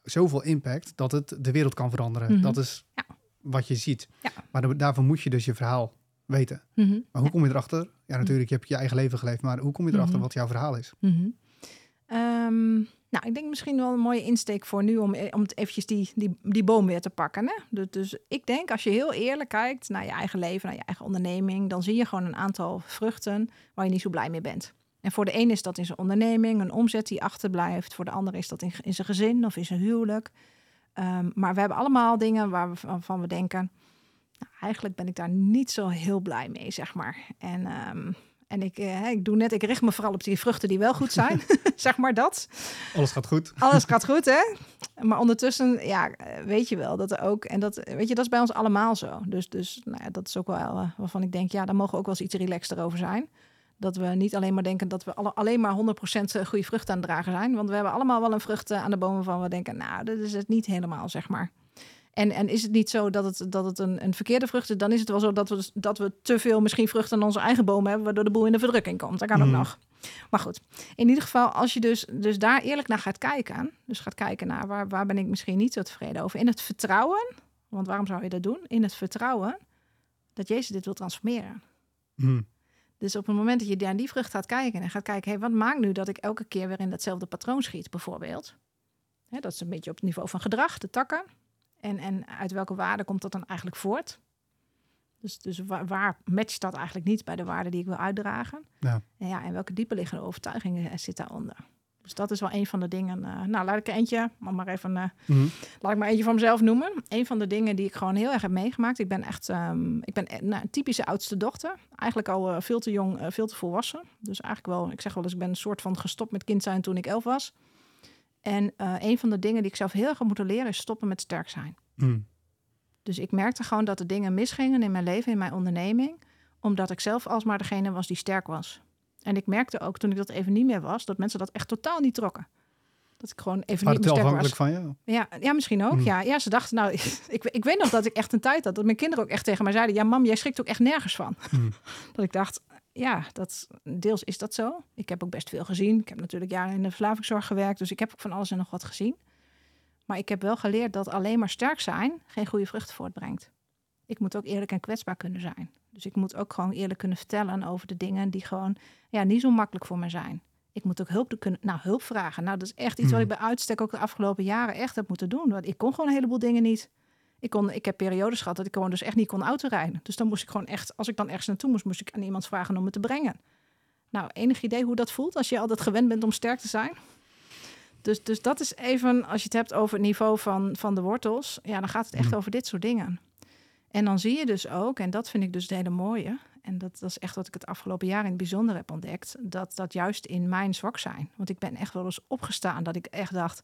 zoveel impact dat het de wereld kan veranderen. Mhm. Dat is Ja. wat je ziet. Ja. Maar da- daarvoor moet je dus je verhaal weten. Mhm. Maar hoe kom je erachter? Ja, natuurlijk, je hebt je eigen leven geleefd, maar hoe kom je erachter Mhm. wat jouw verhaal is? Mhm. Nou, ik denk misschien wel een mooie insteek voor nu om, eh, om eventjes die, die, die boom weer te pakken. Hè? Dus, dus ik denk, als je heel eerlijk kijkt naar je eigen leven, naar je eigen onderneming, dan zie je gewoon een aantal vruchten waar je niet zo blij mee bent. En voor de een is dat in zijn onderneming, een omzet die achterblijft. Voor de ander is dat in, in zijn gezin of in zijn huwelijk. Ehm, maar we hebben allemaal dingen waarvan we denken, nou, eigenlijk ben ik daar niet zo heel blij mee, zeg maar. En, ehm, en ik, eh, ik doe net, ik richt me vooral op die vruchten die wel goed zijn, zeg maar dat. Alles gaat goed. Alles gaat goed, hè? Maar ondertussen, ja, weet je wel dat er ook, en dat, weet je, dat is bij ons allemaal zo. Dus, dus nou ja, dat is ook wel eh, waarvan ik denk, ja, daar mogen we ook wel eens iets relaxter over zijn. Dat we niet alleen maar denken dat we alle, alleen maar 100% goede vruchten aan het dragen zijn. Want we hebben allemaal wel een vrucht eh, aan de bomen van we denken, nou, dat is het niet helemaal, zeg maar. En, en is het niet zo dat het, dat het een, een verkeerde vrucht is, dan is het wel zo dat we, dat we te veel misschien vruchten aan onze eigen bomen hebben, waardoor de boel in de verdrukking komt. Dat kan ook Mhm. nog. Maar goed, in ieder geval, als je dus, dus daar eerlijk naar gaat kijken, dus gaat kijken naar waar, waar ben ik misschien niet zo tevreden over, in het vertrouwen, want waarom zou je dat doen? In het vertrouwen dat Jezus dit wil transformeren. Hm. Dus op het moment dat je naar die vrucht gaat kijken en gaat kijken, hey, wat maakt nu dat ik elke keer weer in datzelfde patroon schiet, bijvoorbeeld? Hè, dat is een beetje op het niveau van gedrag, de takken. En, en uit welke waarde komt dat dan eigenlijk voort? Dus, dus waar, waar matcht dat eigenlijk niet bij de waarde die ik wil uitdragen? Ja. En, ja, en welke dieperliggende overtuigingen eh, zit daaronder? Dus dat is wel een van de dingen. eh, nou, laat ik er eentje, maar maar even, eh, Mhm. laat ik maar eentje van mezelf noemen. Een van de dingen die ik gewoon heel erg heb meegemaakt. Ik ben echt, ehm, ik ben nou, een typische oudste dochter. Eigenlijk al veel te jong, veel te volwassen. Dus eigenlijk wel, ik zeg wel eens, ik ben een soort van gestopt met kind zijn toen ik elf was. En eh, een van de dingen die ik zelf heel erg heb moeten leren is stoppen met sterk zijn. Hm. Dus ik merkte gewoon dat er dingen misgingen in mijn leven, in mijn onderneming, omdat ik zelf alsmaar degene was die sterk was. En ik merkte ook toen ik dat even niet meer was, dat mensen dat echt totaal niet trokken. Dat ik gewoon even niet meer sterk was. afhankelijk van je. Ja, ja, misschien ook. Hmm. Ja. ja, ze dachten, nou, ik, ik weet nog dat ik echt een tijd had dat mijn kinderen ook echt tegen mij zeiden: Ja, mam, jij schrikt ook echt nergens van. Hmm. Dat ik dacht, ja, dat, deels is dat zo. Ik heb ook best veel gezien. Ik heb natuurlijk jaren in de verslavingszorg gewerkt, dus ik heb ook van alles en nog wat gezien. Maar ik heb wel geleerd dat alleen maar sterk zijn geen goede vruchten voortbrengt. Ik moet ook eerlijk en kwetsbaar kunnen zijn. Dus ik moet ook gewoon eerlijk kunnen vertellen over de dingen die gewoon ja, niet zo makkelijk voor me zijn. Ik moet ook hulp kunnen, nou, hulp vragen. Nou, dat is echt iets wat ik bij uitstek ook de afgelopen jaren echt heb moeten doen. Want ik kon gewoon een heleboel dingen niet. Ik, kon, ik heb periodes gehad dat ik gewoon dus echt niet kon autorijden. Dus dan moest ik gewoon echt, als ik dan ergens naartoe moest, moest ik aan iemand vragen om me te brengen. Nou, enig idee hoe dat voelt als je altijd gewend bent om sterk te zijn? Dus, dus dat is even, als je het hebt over het niveau van, van de wortels, ja, dan gaat het echt Mhm. over dit soort dingen. En dan zie je dus ook, en dat vind ik dus het hele mooie, en dat, dat is echt wat ik het afgelopen jaar in het bijzonder heb ontdekt, dat dat juist in mijn zwak zijn. Want ik ben echt wel eens opgestaan dat ik echt dacht,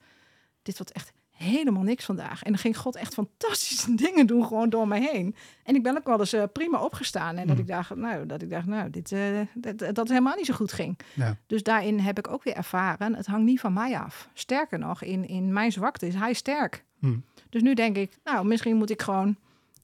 dit wordt echt helemaal niks vandaag. En dan ging God echt fantastische dingen doen gewoon door me heen. En ik ben ook wel eens eh, prima opgestaan en dat Mm. ik dacht, nou, dat ik dacht, nou, dit, eh, dat, dat het helemaal niet zo goed ging. Ja. Dus daarin heb ik ook weer ervaren, het hangt niet van mij af. Sterker nog, in, in mijn zwakte is hij sterk. Hmm. Dus nu denk ik, nou, misschien moet ik gewoon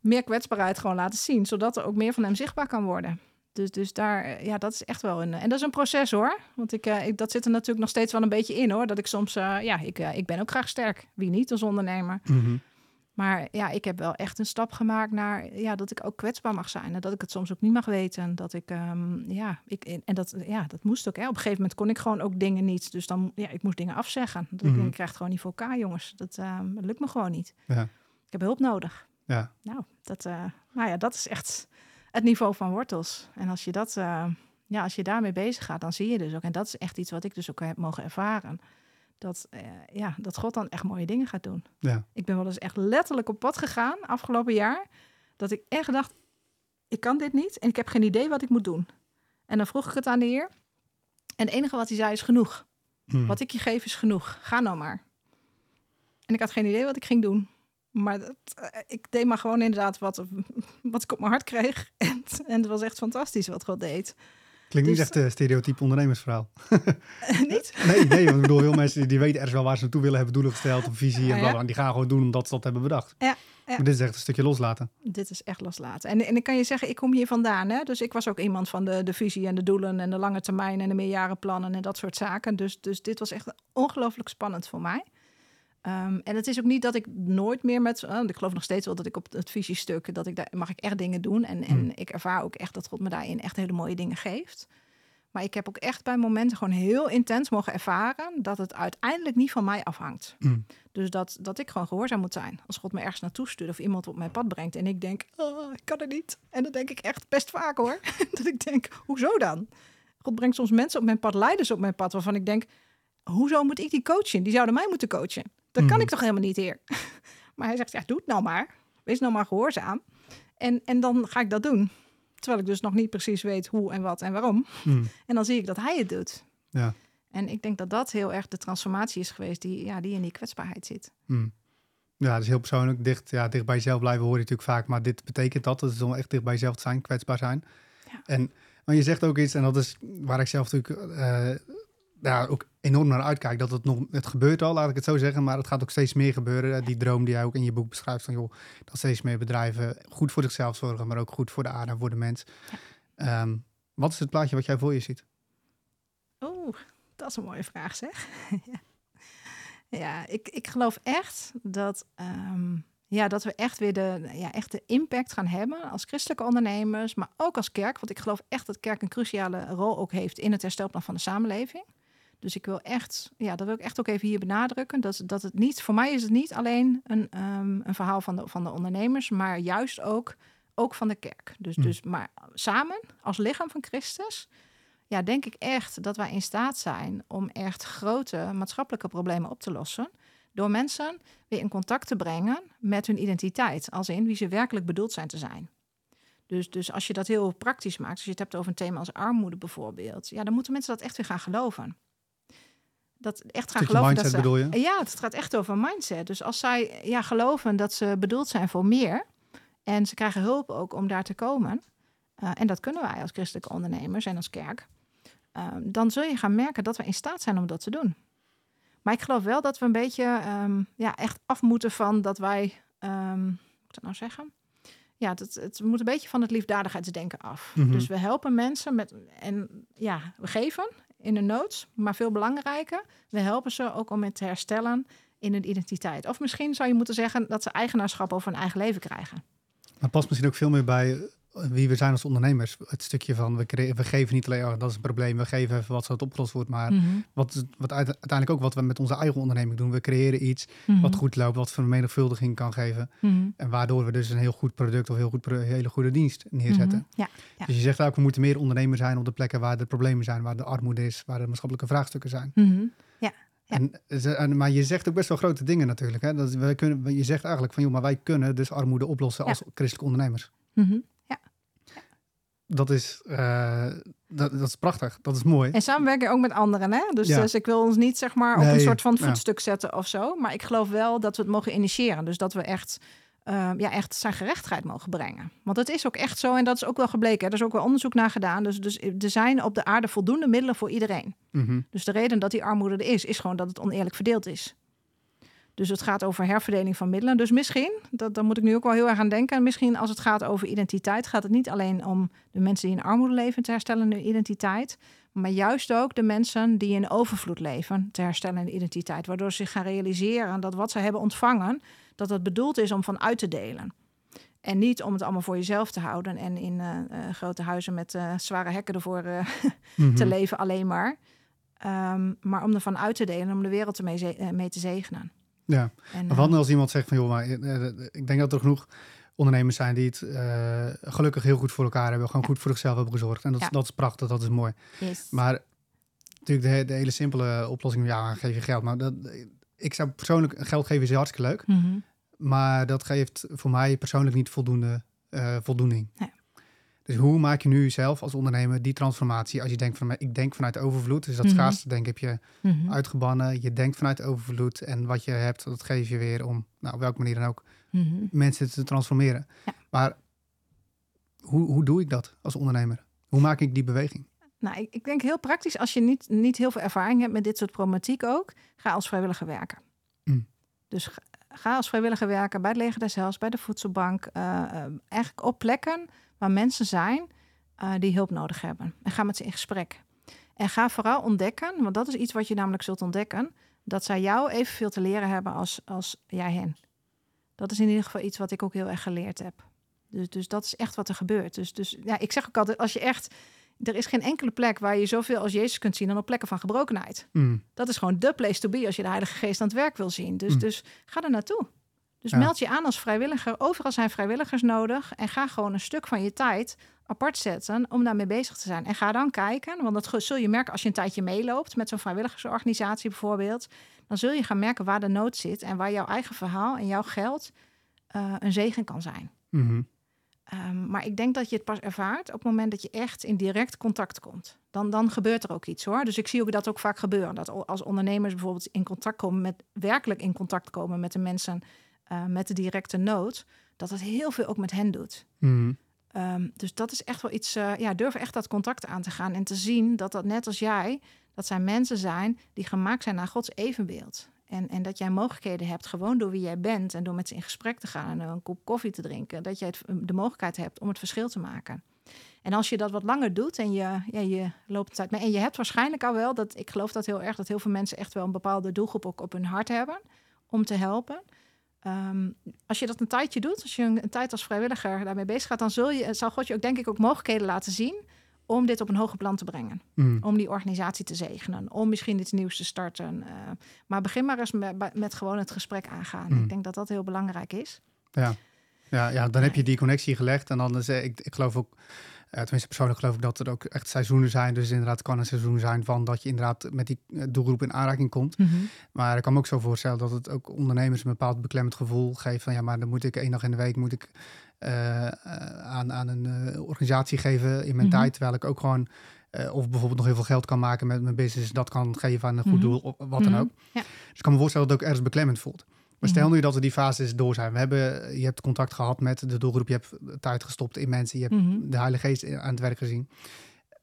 meer kwetsbaarheid gewoon laten zien, zodat er ook meer van hem zichtbaar kan worden. Dus, dus daar, eh, ja, dat is echt wel een. En dat is een proces hoor. Want ik, eh, ik, dat zit er natuurlijk nog steeds wel een beetje in hoor. Dat ik soms, eh, ja, ik, eh, ik ben ook graag sterk. Wie niet als ondernemer. Mhm. Maar ja, ik heb wel echt een stap gemaakt naar ja, dat ik ook kwetsbaar mag zijn. En dat ik het soms ook niet mag weten. Dat ik, ehm, ja, ik, en dat, ja, dat moest ook. Hè. Op een gegeven moment kon ik gewoon ook dingen niet. Dus dan, ja, ik moest dingen afzeggen. Dat ik, Mhm. ik krijg het gewoon niet voor elkaar, jongens. Dat, ehm, dat lukt me gewoon niet. Ja. Ik heb hulp nodig. Ja. Nou, dat, eh, nou ja, dat is echt het niveau van wortels. En als je dat, eh, ja, als je daarmee bezig gaat, dan zie je dus ook. En dat is echt iets wat ik dus ook heb mogen ervaren. Dat, eh, ja, dat God dan echt mooie dingen gaat doen. Ja. Ik ben wel eens echt letterlijk op pad gegaan afgelopen jaar. Dat ik echt dacht, ik kan dit niet en ik heb geen idee wat ik moet doen. En dan vroeg ik het aan de Heer. En het enige wat hij zei is genoeg. Mhm. Wat ik je geef is genoeg. Ga nou maar. En ik had geen idee wat ik ging doen. Maar dat, eh, ik deed maar gewoon inderdaad wat, wat ik op mijn hart kreeg. En, en het was echt fantastisch wat God deed. Klinkt niet Dus- echt een stereotype ondernemersverhaal. niet? Nee, nee, want ik bedoel, veel mensen die, weten ergens wel waar ze naartoe willen, hebben doelen gesteld, of visie en bla. En die gaan gewoon doen omdat ze dat hebben bedacht. Ja, ja. Maar dit is echt een stukje loslaten. Dit is echt loslaten. En, en ik kan je zeggen, ik kom hier vandaan. Hè? Dus ik was ook iemand van de, de visie en de doelen en de lange termijn en de meerjarenplannen en dat soort zaken. Dus, dus dit was echt ongelooflijk spannend voor mij. Ehm, en het is ook niet dat ik nooit meer met, uh, ik geloof nog steeds wel dat ik op het visiestuk, dat ik daar mag ik echt dingen doen. En, en Hmm. ik ervaar ook echt dat God me daarin echt hele mooie dingen geeft. Maar ik heb ook echt bij momenten gewoon heel intens mogen ervaren dat het uiteindelijk niet van mij afhangt. Mm. Dus dat, dat ik gewoon gehoorzaam moet zijn. Als God me ergens naartoe stuurt of iemand op mijn pad brengt en ik denk, oh, ik kan het niet. En dat denk ik echt best vaak hoor. dat ik denk, hoezo dan? God brengt soms mensen op mijn pad, leiders op mijn pad, waarvan ik denk, hoezo moet ik die coachen? Die zouden mij moeten coachen. Dat kan Mhm. ik toch helemaal niet, heer? maar hij zegt, ja, doe het nou maar. Wees nou maar gehoorzaam. En, en dan ga ik dat doen. Terwijl ik dus nog niet precies weet hoe en wat en waarom. Mm. En dan zie ik dat hij het doet. Ja. En ik denk dat dat heel erg de transformatie is geweest die, ja, die in die kwetsbaarheid zit. Mm. Ja, dat is heel persoonlijk. Dicht, ja, dicht bij jezelf blijven hoor je natuurlijk vaak. Maar dit betekent dat. Het is om echt dicht bij jezelf te zijn, kwetsbaar zijn. Ja. En maar je zegt ook iets, en dat is waar ik zelf natuurlijk eh, ja, ook enorm naar uitkijk. Dat het nog, het gebeurt al, laat ik het zo zeggen. Maar het gaat ook steeds meer gebeuren. Die droom die jij ook in je boek beschrijft. Van joh, dat steeds meer bedrijven goed voor zichzelf zorgen. Maar ook goed voor de aarde en voor de mens. Ehm, wat is het plaatje wat jij voor je ziet? Oeh, dat is een mooie vraag zeg. ja, ja ik, ik geloof echt dat, ehm, ja, dat we echt weer de, ja, echt de impact gaan hebben als christelijke ondernemers, maar ook als kerk. Want ik geloof echt dat kerk een cruciale rol ook heeft in het herstelplan van de samenleving. Dus ik wil echt, ja, dat wil ik echt ook even hier benadrukken. Dat, dat het niet, voor mij is het niet alleen een, ehm, een verhaal van de, van de ondernemers, maar juist ook, ook van de kerk. Dus, Hmm. dus, maar samen als lichaam van Christus ja, denk ik echt dat wij in staat zijn om echt grote maatschappelijke problemen op te lossen. Door mensen weer in contact te brengen met hun identiteit. Als in wie ze werkelijk bedoeld zijn te zijn. Dus, dus als je dat heel praktisch maakt, als je het hebt over een thema als armoede bijvoorbeeld. Ja, dan moeten mensen dat echt weer gaan geloven. Dat echt gaan geloven mindset dat ze, bedoel je? Ja, het gaat echt over mindset. Dus als zij ja, geloven dat ze bedoeld zijn voor meer. En ze krijgen hulp ook om daar te komen. eh, en dat kunnen wij als christelijke ondernemers en als kerk. ehm, dan zul je gaan merken dat we in staat zijn om dat te doen. Maar ik geloof wel dat we een beetje ehm, ja, echt af moeten van dat wij, um, moet ik dat nou zeggen? Ja, het, het moet een beetje van het liefdadigheidsdenken af. Mhm. Dus we helpen mensen met, en ja, we geven in de nood, maar veel belangrijker, we helpen ze ook om het te herstellen in hun identiteit. Of misschien zou je moeten zeggen dat ze eigenaarschap over hun eigen leven krijgen. Maar past misschien ook veel meer bij wie we zijn als ondernemers. Het stukje van we, cre- we geven niet alleen, oh, dat is een probleem, we geven even wat zodat het opgelost wordt. Maar Mhm. wat, wat uite- uiteindelijk ook wat we met onze eigen onderneming doen. We creëren iets Mhm. wat goed loopt, wat vermenigvuldiging kan geven. Mhm. En waardoor we dus een heel goed product of heel goed, pro- hele goede dienst neerzetten. Ja, ja. Dus je zegt ook, we moeten meer ondernemer zijn op de plekken waar de problemen zijn, waar de armoede is, waar de maatschappelijke vraagstukken zijn. Ja. En, ze- en, maar je zegt ook best wel grote dingen natuurlijk. Hè? Dat wij kunnen, je zegt eigenlijk van, joh, maar wij kunnen dus armoede oplossen Ja. als christelijke ondernemers. Mhm. Dat is, eh, dat, dat is prachtig, dat is mooi. En samenwerken ook met anderen. Hè? Dus, Ja. dus ik wil ons niet zeg maar op Nee, een soort van ja. voetstuk zetten of zo. Maar ik geloof wel dat we het mogen initiëren. Dus dat we echt, eh, ja, echt zijn gerechtigheid mogen brengen. Want dat is ook echt zo en dat is ook wel gebleken. Hè? Er is ook wel onderzoek naar gedaan. Dus, dus er zijn op de aarde voldoende middelen voor iedereen. Mhm. Dus de reden dat die armoede er is, is gewoon dat het oneerlijk verdeeld is. Dus het gaat over herverdeling van middelen. Dus misschien, dat, daar moet ik nu ook wel heel erg aan denken. Misschien als het gaat over identiteit, gaat het niet alleen om de mensen die in armoede leven te herstellen hun identiteit. Maar juist ook de mensen die in overvloed leven te herstellen de identiteit. Waardoor ze zich gaan realiseren dat wat ze hebben ontvangen, dat het bedoeld is om van uit te delen. En niet om het allemaal voor jezelf te houden en in eh, eh, grote huizen met eh, zware hekken ervoor eh, Mhm. te leven alleen maar. Ehm, maar om ervan uit te delen, om de wereld ermee mee te zegenen. Ja, En, maar wat eh, als iemand zegt van, joh, maar eh, eh, ik denk dat er genoeg ondernemers zijn die het gelukkig heel goed voor elkaar hebben, gewoon Ja. goed voor zichzelf hebben gezorgd. En dat, is Ja. dat is prachtig, dat is mooi. yes. Maar natuurlijk de, de hele simpele oplossing, ja, geef je geld. Maar dat, ik zou persoonlijk, geld geven is hartstikke leuk. Mhm. Maar dat geeft voor mij persoonlijk niet voldoende voldoening. Nee. Dus hoe maak je nu zelf als ondernemer die transformatie? Als je denkt van, ik denk vanuit overvloed. Dus dat Mhm. schaarste denk heb je Mhm. uitgebannen. Je denkt vanuit overvloed. En wat je hebt, dat geef je weer om, nou, op welke manier dan ook, Mhm. mensen te transformeren. Ja. Maar hoe, hoe doe ik dat als ondernemer? Hoe maak ik die beweging? Nou, ik, ik denk heel praktisch, als je niet, niet heel veel ervaring hebt met dit soort problematiek ook, ga als vrijwilliger werken. Mm. Dus ga, ga als vrijwilliger werken bij het Leger des Heils, bij de Voedselbank. eh, eh, eigenlijk op plekken waar mensen zijn eh, die hulp nodig hebben. En ga met ze in gesprek. En ga vooral ontdekken, want dat is iets wat je namelijk zult ontdekken, dat zij jou evenveel te leren hebben als, als jij hen. Dat is in ieder geval iets wat ik ook heel erg geleerd heb. Dus, dus dat is echt wat er gebeurt. Dus, dus ja, ik zeg ook altijd, als je echt er is geen enkele plek waar je zoveel als Jezus kunt zien dan op plekken van gebrokenheid. Mm. Dat is gewoon de place to be als je de Heilige Geest aan het werk wil zien. Dus, Mm. dus ga er naartoe. Dus Ja. meld je aan als vrijwilliger. Overal zijn vrijwilligers nodig. En ga gewoon een stuk van je tijd apart zetten om daarmee bezig te zijn. En ga dan kijken, want dat zul je merken als je een tijdje meeloopt met zo'n vrijwilligersorganisatie bijvoorbeeld. Dan zul je gaan merken waar de nood zit en waar jouw eigen verhaal en jouw geld eh, een zegen kan zijn. Mhm. Ehm, maar ik denk dat je het pas ervaart op het moment dat je echt in direct contact komt. Dan, dan gebeurt er ook iets hoor. Dus ik zie ook dat ook vaak gebeuren. Dat als ondernemers bijvoorbeeld in contact komen met, werkelijk in contact komen met de mensen eh, met de directe nood, dat het heel veel ook met hen doet. Mhm. Ehm, dus dat is echt wel iets, eh, ja, durf echt dat contact aan te gaan en te zien dat dat net als jij, dat zijn mensen zijn die gemaakt zijn naar Gods evenbeeld. En, en dat jij mogelijkheden hebt, gewoon door wie jij bent en door met ze in gesprek te gaan en een kop koffie te drinken, dat jij het, de mogelijkheid hebt om het verschil te maken. En als je dat wat langer doet en je, ja, je loopt tijd mee, en je hebt waarschijnlijk al wel, dat ik geloof dat heel erg, dat heel veel mensen echt wel een bepaalde doelgroep ook op hun hart hebben om te helpen. Ehm, als je dat een tijdje doet, als je een, een tijd als vrijwilliger daarmee bezig gaat, dan zul je, zal God je ook denk ik ook mogelijkheden laten zien om dit op een hoger plan te brengen. Mhm. Om die organisatie te zegenen, om misschien iets nieuws te starten. eh, maar begin maar eens met, met gewoon het gesprek aangaan. Mm. Ik denk dat dat heel belangrijk is. Ja. Ja, ja, dan heb je die connectie gelegd. En dan is, eh, ik, ik geloof ook, tenminste persoonlijk geloof ik dat er ook echt seizoenen zijn. Dus inderdaad kan een seizoen zijn van dat je inderdaad met die eh, doelgroep in aanraking komt. Maar ik kan me ook zo voorstellen dat het ook ondernemers een bepaald beklemmend gevoel geeft van ja, maar dan moet ik één dag in de week moet ik eh, eh, aan, aan een eh, organisatie geven in mijn Mhm. tijd, terwijl ik ook gewoon eh, of bijvoorbeeld nog heel veel geld kan maken met mijn business, dat kan geven aan een goed Mhm. doel, of wat dan Mhm. ook. Ja. Dus ik kan me voorstellen dat het ook ergens beklemmend voelt. Maar stel Mhm. nu dat we die fases door zijn. We hebben, je hebt contact gehad met de doelgroep, je hebt tijd gestopt in mensen, je hebt Mhm. de Heilige Geest aan het werk gezien.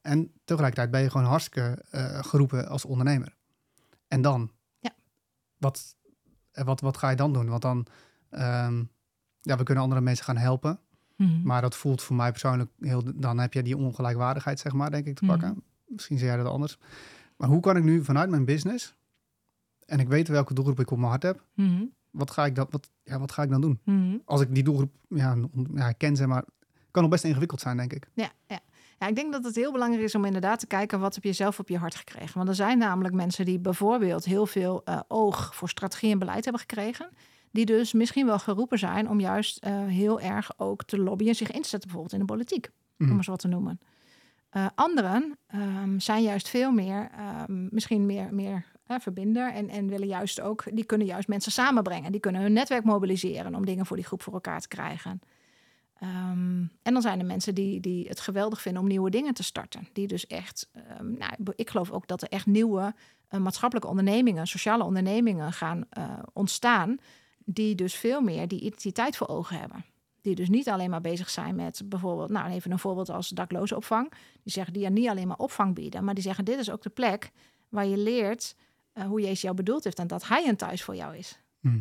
En tegelijkertijd ben je gewoon hartstikke eh, geroepen als ondernemer. En dan? Ja. Wat, eh, wat, wat ga je dan doen? Want dan, ehm, ja, we kunnen andere mensen gaan helpen. Mhm. Maar dat voelt voor mij persoonlijk heel. Dan heb je die ongelijkwaardigheid, zeg maar, denk ik, te pakken. Misschien zie jij dat anders. Maar hoe kan ik nu vanuit mijn business. En ik weet welke doelgroep ik op mijn hart heb. Mhm. Wat ga ik dan, wat, ja, wat ga ik dan doen? Mhm. Als ik die doelgroep ja, ja, ken, zeg maar. Kan nog best ingewikkeld zijn, denk ik. Ja, ja. ja, ik denk dat het heel belangrijk is om inderdaad te kijken wat heb je zelf op je hart gekregen. Want er zijn namelijk mensen die bijvoorbeeld heel veel eh, oog voor strategie en beleid hebben gekregen. Die dus misschien wel geroepen zijn om juist eh, heel erg ook te lobbyen, zich in te zetten bijvoorbeeld in de politiek, Mhm. om eens wat te noemen. Eh, anderen ehm, zijn juist veel meer, ehm, misschien meer, meer verbinder en, en willen juist ook, die kunnen juist mensen samenbrengen. Die kunnen hun netwerk mobiliseren om dingen voor die groep voor elkaar te krijgen. Ehm, en dan zijn er mensen die, die het geweldig vinden om nieuwe dingen te starten. Die dus echt, ehm, nou, ik geloof ook dat er echt nieuwe eh, maatschappelijke ondernemingen, sociale ondernemingen gaan eh, ontstaan. Die dus veel meer die identiteit voor ogen hebben. Die dus niet alleen maar bezig zijn met bijvoorbeeld, nou even een voorbeeld als daklozenopvang. Die zeggen die ja niet alleen maar opvang bieden, maar die zeggen dit is ook de plek waar je leert eh, hoe Jezus jou bedoeld heeft en dat Hij een thuis voor jou is. Mhm.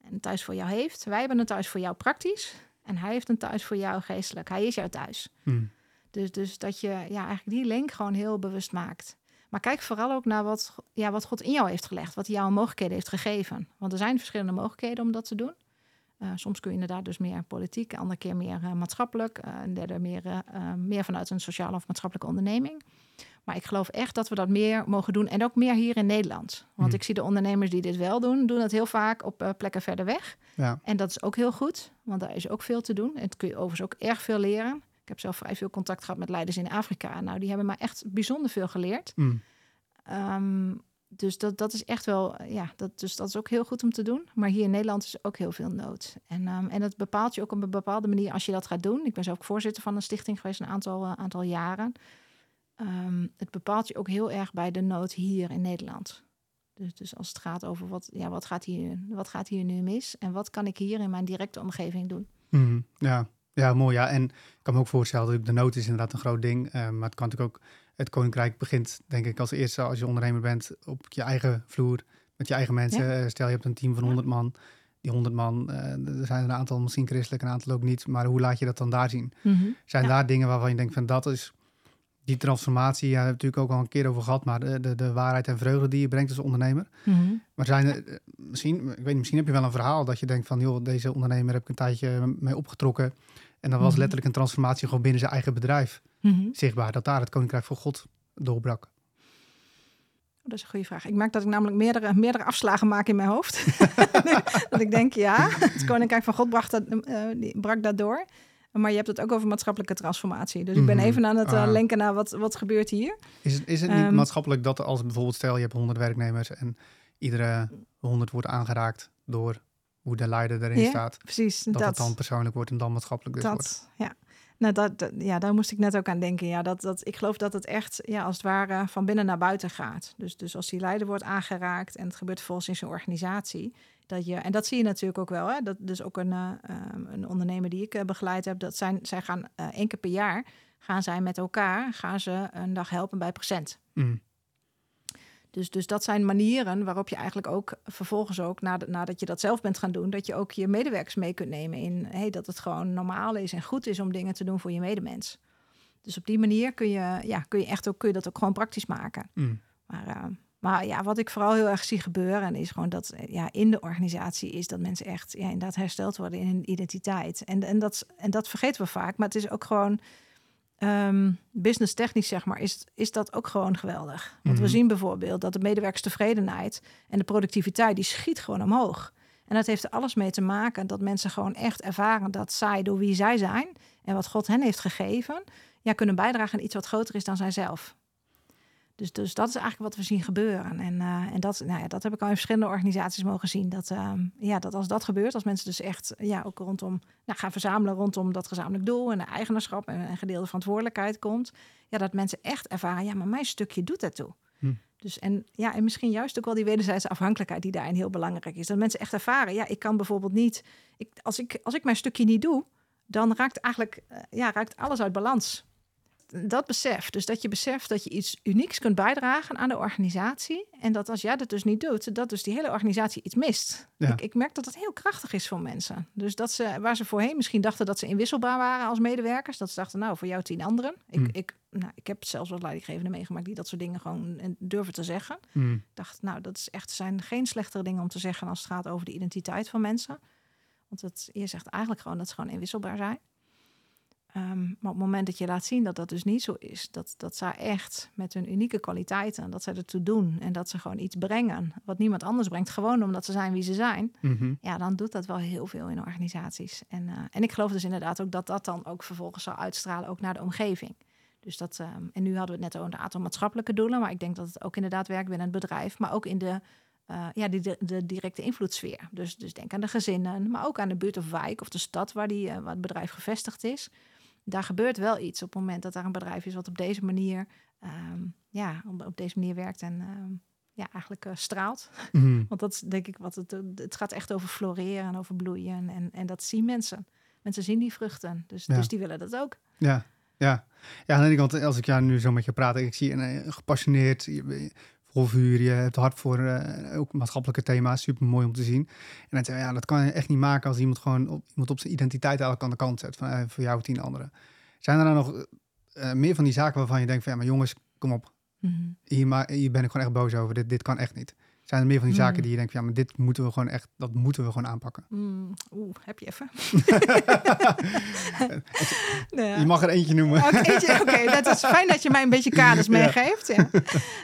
En een thuis voor jou heeft. Wij hebben een thuis voor jou praktisch. En hij heeft een thuis voor jou geestelijk. Hij is jouw thuis. Mhm. Dus, dus dat je ja, eigenlijk die link gewoon heel bewust maakt. Maar kijk vooral ook naar wat, ja, wat God in jou heeft gelegd. Wat hij jou mogelijkheden heeft gegeven. Want er zijn verschillende mogelijkheden om dat te doen. Eh, soms kun je inderdaad dus meer politiek, een andere keer meer eh, maatschappelijk. eh, een derde meer, meer vanuit een sociale of maatschappelijke onderneming. Maar ik geloof echt dat we dat meer mogen doen. En ook meer hier in Nederland. Want Mhm. ik zie de ondernemers die dit wel doen, doen het heel vaak op eh, plekken verder weg. Ja. En dat is ook heel goed, want daar is ook veel te doen. En het kun je overigens ook erg veel leren. Ik heb zelf vrij veel contact gehad met leiders in Afrika. Nou, die hebben mij echt bijzonder veel geleerd. Mhm. Ehm, dus dat, dat is echt wel, ja, dat, dus dat is ook heel goed om te doen. Maar hier in Nederland is ook heel veel nood. En, ehm, en dat bepaalt je ook op een bepaalde manier als je dat gaat doen. Ik ben zelf ook voorzitter van een stichting geweest een aantal, eh, aantal jaren. Ehm, het bepaalt je ook heel erg bij de nood hier in Nederland. Dus, dus als het gaat over wat, ja, wat, gaat hier, wat gaat hier nu mis en wat kan ik hier in mijn directe omgeving doen. Mhm. Ja. ja, mooi. Ja. En ik kan me ook voorstellen, dat de nood is inderdaad een groot ding. eh, maar het kan natuurlijk ook, het koninkrijk begint denk ik als eerste als je ondernemer bent op je eigen vloer, met je eigen mensen. Eh, Stel je hebt een team van Ja. 100 man. Die 100 man, eh, er zijn een aantal misschien christelijk, een aantal ook niet. Maar hoe laat je dat dan daar zien? Zijn Ja. daar dingen waarvan je denkt van dat is die transformatie, ja, daar hebben we natuurlijk ook al een keer over gehad, maar de, de, de waarheid en vreugde die je brengt als ondernemer. Maar zijn er, eh, misschien, ik weet niet, misschien heb je wel een verhaal dat je denkt van, joh, deze ondernemer heb ik een tijdje mee opgetrokken. En dan was Mhm. letterlijk een transformatie gewoon binnen zijn eigen bedrijf zichtbaar. Dat daar het koninkrijk van God doorbrak. Dat is een goede vraag. Ik merk dat ik namelijk meerdere, meerdere afslagen maak in mijn hoofd. dat ik denk, ja, het Koninkrijk van God bracht dat, die brak dat door. Maar je hebt het ook over maatschappelijke transformatie. Dus ik ben Mhm. even aan het eh, Ah. lenken naar wat, wat gebeurt hier. Is het, is het niet Ehm. maatschappelijk dat als bijvoorbeeld stel je hebt 100 werknemers en iedere 100 wordt aangeraakt door hoe de leider erin staat, Precies, dat, dat. het dan persoonlijk wordt en dan maatschappelijk dus wordt? dat ja. Nou, dat, dat- ja, daar moest ik net ook aan denken. Ja, dat, dat, ik geloof dat het echt ja, als het ware van binnen naar buiten gaat. Dus, dus als die leider wordt aangeraakt en het gebeurt volgens in zijn organisatie. Dat je, en dat zie je natuurlijk ook wel. Hè? Dat, dus ook een, eh, ehm, een ondernemer die ik eh, begeleid heb. Dat zijn, zij gaan eh, één keer per jaar gaan zij met elkaar gaan ze een dag helpen bij Present. Mm. Dus, dus dat zijn manieren waarop je eigenlijk ook vervolgens ook, nadat, nadat je dat zelf bent gaan doen, dat je ook je medewerkers mee kunt nemen in hey, dat het gewoon normaal is en goed is om dingen te doen voor je medemens. Dus op die manier kun je, ja, kun je echt ook, kun je dat ook gewoon praktisch maken. Mm. Maar, eh, maar ja, wat ik vooral heel erg zie gebeuren, is gewoon dat eh, ja, in de organisatie is dat mensen echt ja, inderdaad hersteld worden in hun identiteit. En, en, dat, en dat vergeten we vaak, maar het is ook gewoon ehm, business technisch, zeg maar, is, is dat ook gewoon geweldig. Want we Mhm. zien bijvoorbeeld dat de medewerkerstevredenheid en de productiviteit, die schiet gewoon omhoog. En dat heeft er alles mee te maken dat mensen gewoon echt ervaren dat zij door wie zij zijn en wat God hen heeft gegeven, ja, kunnen bijdragen aan iets wat groter is dan zijzelf. Dus, dus dat is eigenlijk wat we zien gebeuren. En, eh, en dat, nou ja, dat heb ik al in verschillende organisaties mogen zien. Dat, ehm, ja, dat als dat gebeurt, als mensen dus echt ja, ook rondom nou, gaan verzamelen rondom dat gezamenlijk doel en de eigenaarschap en een gedeelde verantwoordelijkheid komt. Ja, dat mensen echt ervaren, ja, maar mijn stukje doet ertoe. Hm. Dus en ja, en misschien juist ook wel die wederzijdse afhankelijkheid die daarin heel belangrijk is. Dat mensen echt ervaren, ja, ik kan bijvoorbeeld niet, ik, als, ik, als ik mijn stukje niet doe, dan raakt eigenlijk, eh, ja, raakt alles uit balans. Dat besef, dus dat je beseft dat je iets unieks kunt bijdragen aan de organisatie. En dat als jij dat dus niet doet, dat dus die hele organisatie iets mist. Ja. Ik, ik merk dat dat heel krachtig is voor mensen. Dus dat ze, waar ze voorheen misschien dachten dat ze inwisselbaar waren als medewerkers, dat ze dachten, nou, voor jou tien anderen. Ik, Hmm. ik, nou, ik heb zelfs wat leidinggevenden meegemaakt die dat soort dingen gewoon eh, durven te zeggen. Mm. Ik dacht, nou, dat is echt, zijn geen slechtere dingen om te zeggen als het gaat over de identiteit van mensen. Want je zegt eigenlijk gewoon dat ze gewoon inwisselbaar zijn. Ehm, maar op het moment dat je laat zien dat dat dus niet zo is, dat, dat zij echt met hun unieke kwaliteiten, dat zij ertoe doen en dat ze gewoon iets brengen wat niemand anders brengt, gewoon omdat ze zijn wie ze zijn, Mhm. ja, dan doet dat wel heel veel in organisaties. En, eh, en ik geloof dus inderdaad ook dat dat dan ook vervolgens zal uitstralen ook naar de omgeving. Dus dat, ehm, en nu hadden we het net over een aantal maatschappelijke doelen, maar ik denk dat het ook inderdaad werkt binnen het bedrijf, maar ook in de, eh, ja, die, de, de directe invloedssfeer. Dus, dus denk aan de gezinnen, maar ook aan de buurt of wijk of de stad waar, die, eh, waar het bedrijf gevestigd is. Daar gebeurt wel iets op het moment dat daar een bedrijf is wat op deze manier, ehm, ja, op, op deze manier werkt en ehm, ja, eigenlijk eh, straalt. Mhm. Want dat is denk ik wat het. Het gaat echt over floreren en over bloeien. En, en dat zien mensen. Mensen zien die vruchten. Dus, Ja. dus die willen dat ook. Ja, ja. Ja, aan de ene kant, als ik ja, nu zo met je praat, ik zie een eh, gepassioneerd, je vuur, je hebt hart voor eh, ook maatschappelijke thema's, super mooi om te zien. En dan je, ja, dat kan je echt niet maken als iemand gewoon op, iemand op zijn identiteit eigenlijk aan de kant zet, van eh, voor jou tien anderen. Zijn er dan nog eh, meer van die zaken waarvan je denkt van, ja, maar jongens, kom op, hier, ma- hier ben ik gewoon echt boos over, dit, dit kan echt niet. Zijn er meer van die zaken Hmm. die je denkt ja, maar dit moeten we gewoon echt, dat moeten we gewoon aanpakken. Mm, Oeh, heb je even? Nou ja. Je mag er eentje noemen. Oké, dat is fijn dat je mij een beetje kaders meegeeft. Ja.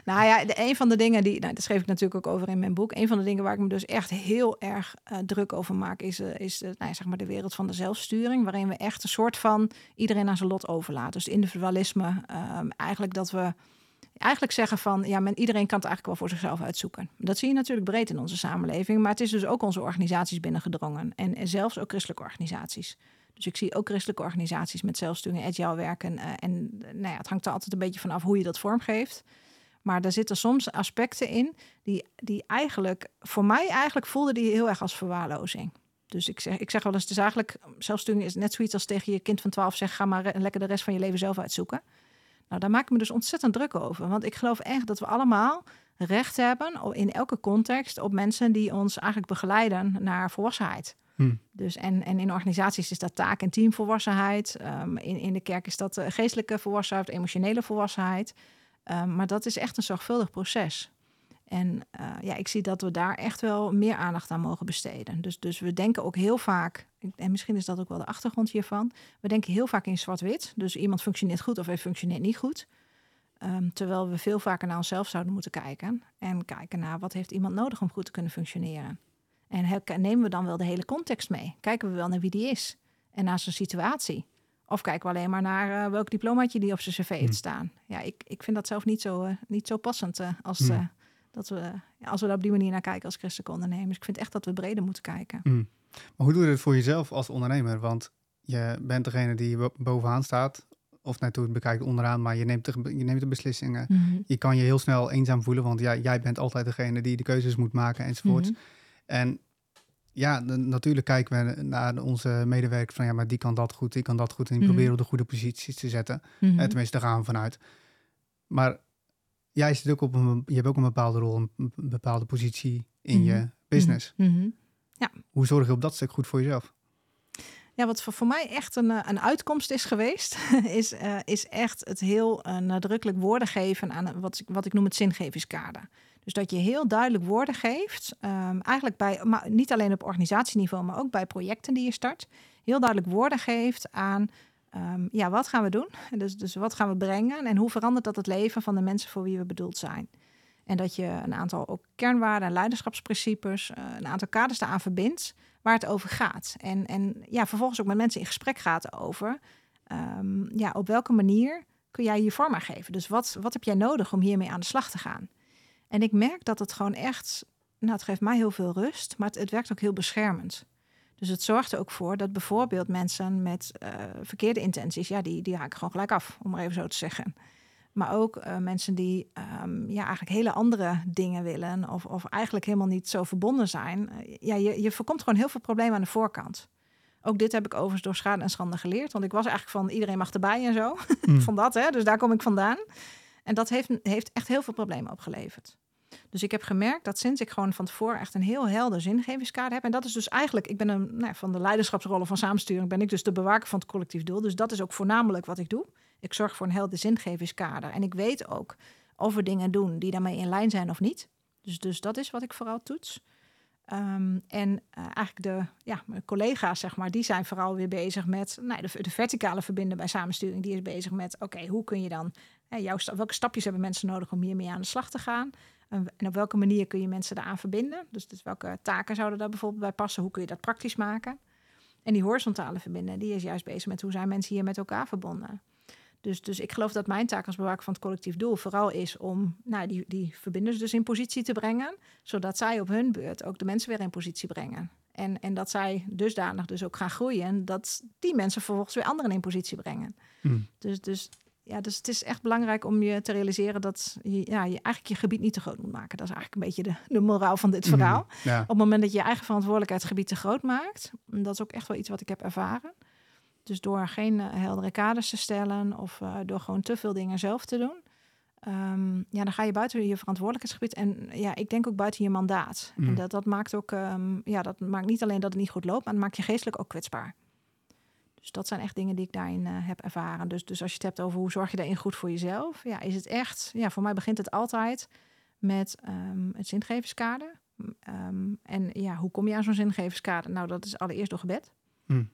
nou ja, de, een van de dingen die, nou, dat schreef ik natuurlijk ook over in mijn boek. Een van de dingen waar ik me dus echt heel erg eh, druk over maak, is, eh, is eh, nou zeg maar de wereld van de zelfsturing. Waarin we echt een soort van iedereen aan zijn lot overlaten. Dus individualisme. ehm, eigenlijk dat we eigenlijk zeggen van ja, men, iedereen kan het eigenlijk wel voor zichzelf uitzoeken. Dat zie je natuurlijk breed in onze samenleving, maar het is dus ook onze organisaties binnengedrongen en, en zelfs ook christelijke organisaties. Dus ik zie ook christelijke organisaties met zelfsturing agile werken. eh, en eh, nou ja, het hangt er altijd een beetje vanaf hoe je dat vormgeeft. Maar er zitten soms aspecten in die, die eigenlijk, voor mij eigenlijk voelde die heel erg als verwaarlozing. Dus ik zeg, ik zeg wel eens, het is eigenlijk, zelfsturing is net zoiets als tegen je kind van 12 zeggen, ga maar lekker de rest van je leven zelf uitzoeken. Nou, daar maak ik me dus ontzettend druk over. Want ik geloof echt dat we allemaal recht hebben in elke context op mensen die ons eigenlijk begeleiden naar volwassenheid. Hm. Dus en, en in organisaties is dat taak- en teamvolwassenheid. Ehm, in, in de kerk is dat eh, geestelijke volwassenheid, emotionele volwassenheid. Ehm, maar dat is echt een zorgvuldig proces. En eh, ja, ik zie dat we daar echt wel meer aandacht aan mogen besteden. Dus, dus we denken ook heel vaak, en misschien is dat ook wel de achtergrond hiervan, we denken heel vaak in zwart-wit. Dus iemand functioneert goed of hij functioneert niet goed. Ehm, terwijl we veel vaker naar onszelf zouden moeten kijken. En kijken naar wat heeft iemand nodig om goed te kunnen functioneren. En nemen we dan wel de hele context mee? Kijken we wel naar wie die is en naar zijn situatie? Of kijken we alleen maar naar eh, welk diplomaatje die op zijn cv heeft Hmm. staan? Ja, ik, ik vind dat zelf niet zo, eh, niet zo passend eh, als, Hmm. dat we, als we daar op die manier naar kijken als christelijke ondernemers. Ik vind echt dat we breder moeten kijken. Mm. Maar hoe doe je het voor jezelf als ondernemer? Want je bent degene die bo- bovenaan staat. Of het bekijkt onderaan, maar je neemt, de, je neemt de beslissingen. Je kan je heel snel eenzaam voelen, want ja, jij bent altijd degene die de keuzes moet maken enzovoort. Mhm. En ja, de- natuurlijk kijken we naar onze medewerkers van ja, maar die kan dat goed, die kan dat goed. En die Mhm. proberen op de goede posities te zetten. Mhm. Eh, tenminste, daar gaan we vanuit. Maar jij zit ook op een, je hebt ook een bepaalde rol, een bepaalde positie in Mhm. je business. Hoe zorg je op dat stuk goed voor jezelf? Ja, wat voor, voor mij echt een, eh, een uitkomst is geweest, is, eh, is echt het heel eh, nadrukkelijk woorden geven aan wat, ik- wat ik noem het zingevingskader. Dus dat je heel duidelijk woorden geeft, ehm, eigenlijk bij, maar niet alleen op organisatieniveau, maar ook bij projecten die je start, heel duidelijk woorden geeft aan, ehm, ja, wat gaan we doen? Dus, dus wat gaan we brengen en hoe verandert dat het leven van de mensen voor wie we bedoeld zijn? En dat je een aantal ook kernwaarden en leiderschapsprincipes, eh, een aantal kaders daaraan verbindt waar het over gaat. En, en ja, vervolgens ook met mensen in gesprek gaat over ehm, ja, op welke manier kun jij je vorm aan geven. Dus wat, wat heb jij nodig om hiermee aan de slag te gaan? En ik merk dat het gewoon echt, nou, het geeft mij heel veel rust, maar het, het werkt ook heel beschermend. Dus het zorgt er ook voor dat bijvoorbeeld mensen met eh, verkeerde intenties, ja, die, die haken gewoon gelijk af, om maar even zo te zeggen. Maar ook eh, mensen die ehm, ja, eigenlijk hele andere dingen willen, of, of eigenlijk helemaal niet zo verbonden zijn. Eh, ja, je, je voorkomt gewoon heel veel problemen aan de voorkant. Ook dit heb ik overigens door schade en schande geleerd. Want ik was eigenlijk van iedereen mag erbij en zo. Mm. van dat, hè. Dus daar kom ik vandaan. En dat heeft, heeft echt heel veel problemen opgeleverd. Dus ik heb gemerkt dat sinds ik gewoon van tevoren echt een heel helder zingevingskader heb. En dat is dus eigenlijk, ik ben een, nou, van de leiderschapsrollen van samensturing, ben ik dus de bewaker van het collectief doel. Dus dat is ook voornamelijk wat ik doe. Ik zorg voor een helder zingevingskader. En ik weet ook of we dingen doen die daarmee in lijn zijn of niet. Dus, dus dat is wat ik vooral toets. Ehm, en uh, eigenlijk de ja, mijn collega's, zeg maar, die zijn vooral weer bezig met nou, de, de verticale verbinden bij samensturing. Die is bezig met, oké, hoe kun je dan, hè, jouw, welke stapjes hebben mensen nodig om hiermee aan de slag te gaan? En op welke manier kun je mensen daaraan verbinden? Dus, dus welke taken zouden daar bijvoorbeeld bij passen? Hoe kun je dat praktisch maken? En die horizontale verbinden, die is juist bezig met hoe zijn mensen hier met elkaar verbonden. Dus, dus ik geloof dat mijn taak als bewaker van het collectief doel vooral is om nou, die, die verbinders dus in positie te brengen, zodat zij op hun beurt ook de mensen weer in positie brengen. En, en dat zij dusdanig dus ook gaan groeien, dat die mensen vervolgens weer anderen in positie brengen. Mm. Dus, dus, ja, dus het is echt belangrijk om je te realiseren dat je, ja, je eigenlijk je gebied niet te groot moet maken. Dat is eigenlijk een beetje de, de moraal van dit verhaal. Mm. Ja. Op het moment dat je je eigen verantwoordelijkheidsgebied te groot maakt, en dat is ook echt wel iets wat ik heb ervaren. Dus door geen uh, heldere kaders te stellen of uh, door gewoon te veel dingen zelf te doen. Um, ja, dan ga je buiten je verantwoordelijkheidsgebied en ja, ik denk ook buiten je mandaat. Mm. En dat, dat maakt ook, um, ja, dat maakt niet alleen dat het niet goed loopt, maar het maakt je geestelijk ook kwetsbaar. Dus dat zijn echt dingen die ik daarin uh, heb ervaren. Dus, dus als je het hebt over hoe zorg je daarin goed voor jezelf, ja, is het echt, ja, voor mij begint het altijd met um, het zingevingskader. en ja, hoe kom je aan zo'n zingevingskader? Nou, dat is allereerst door gebed. Mm.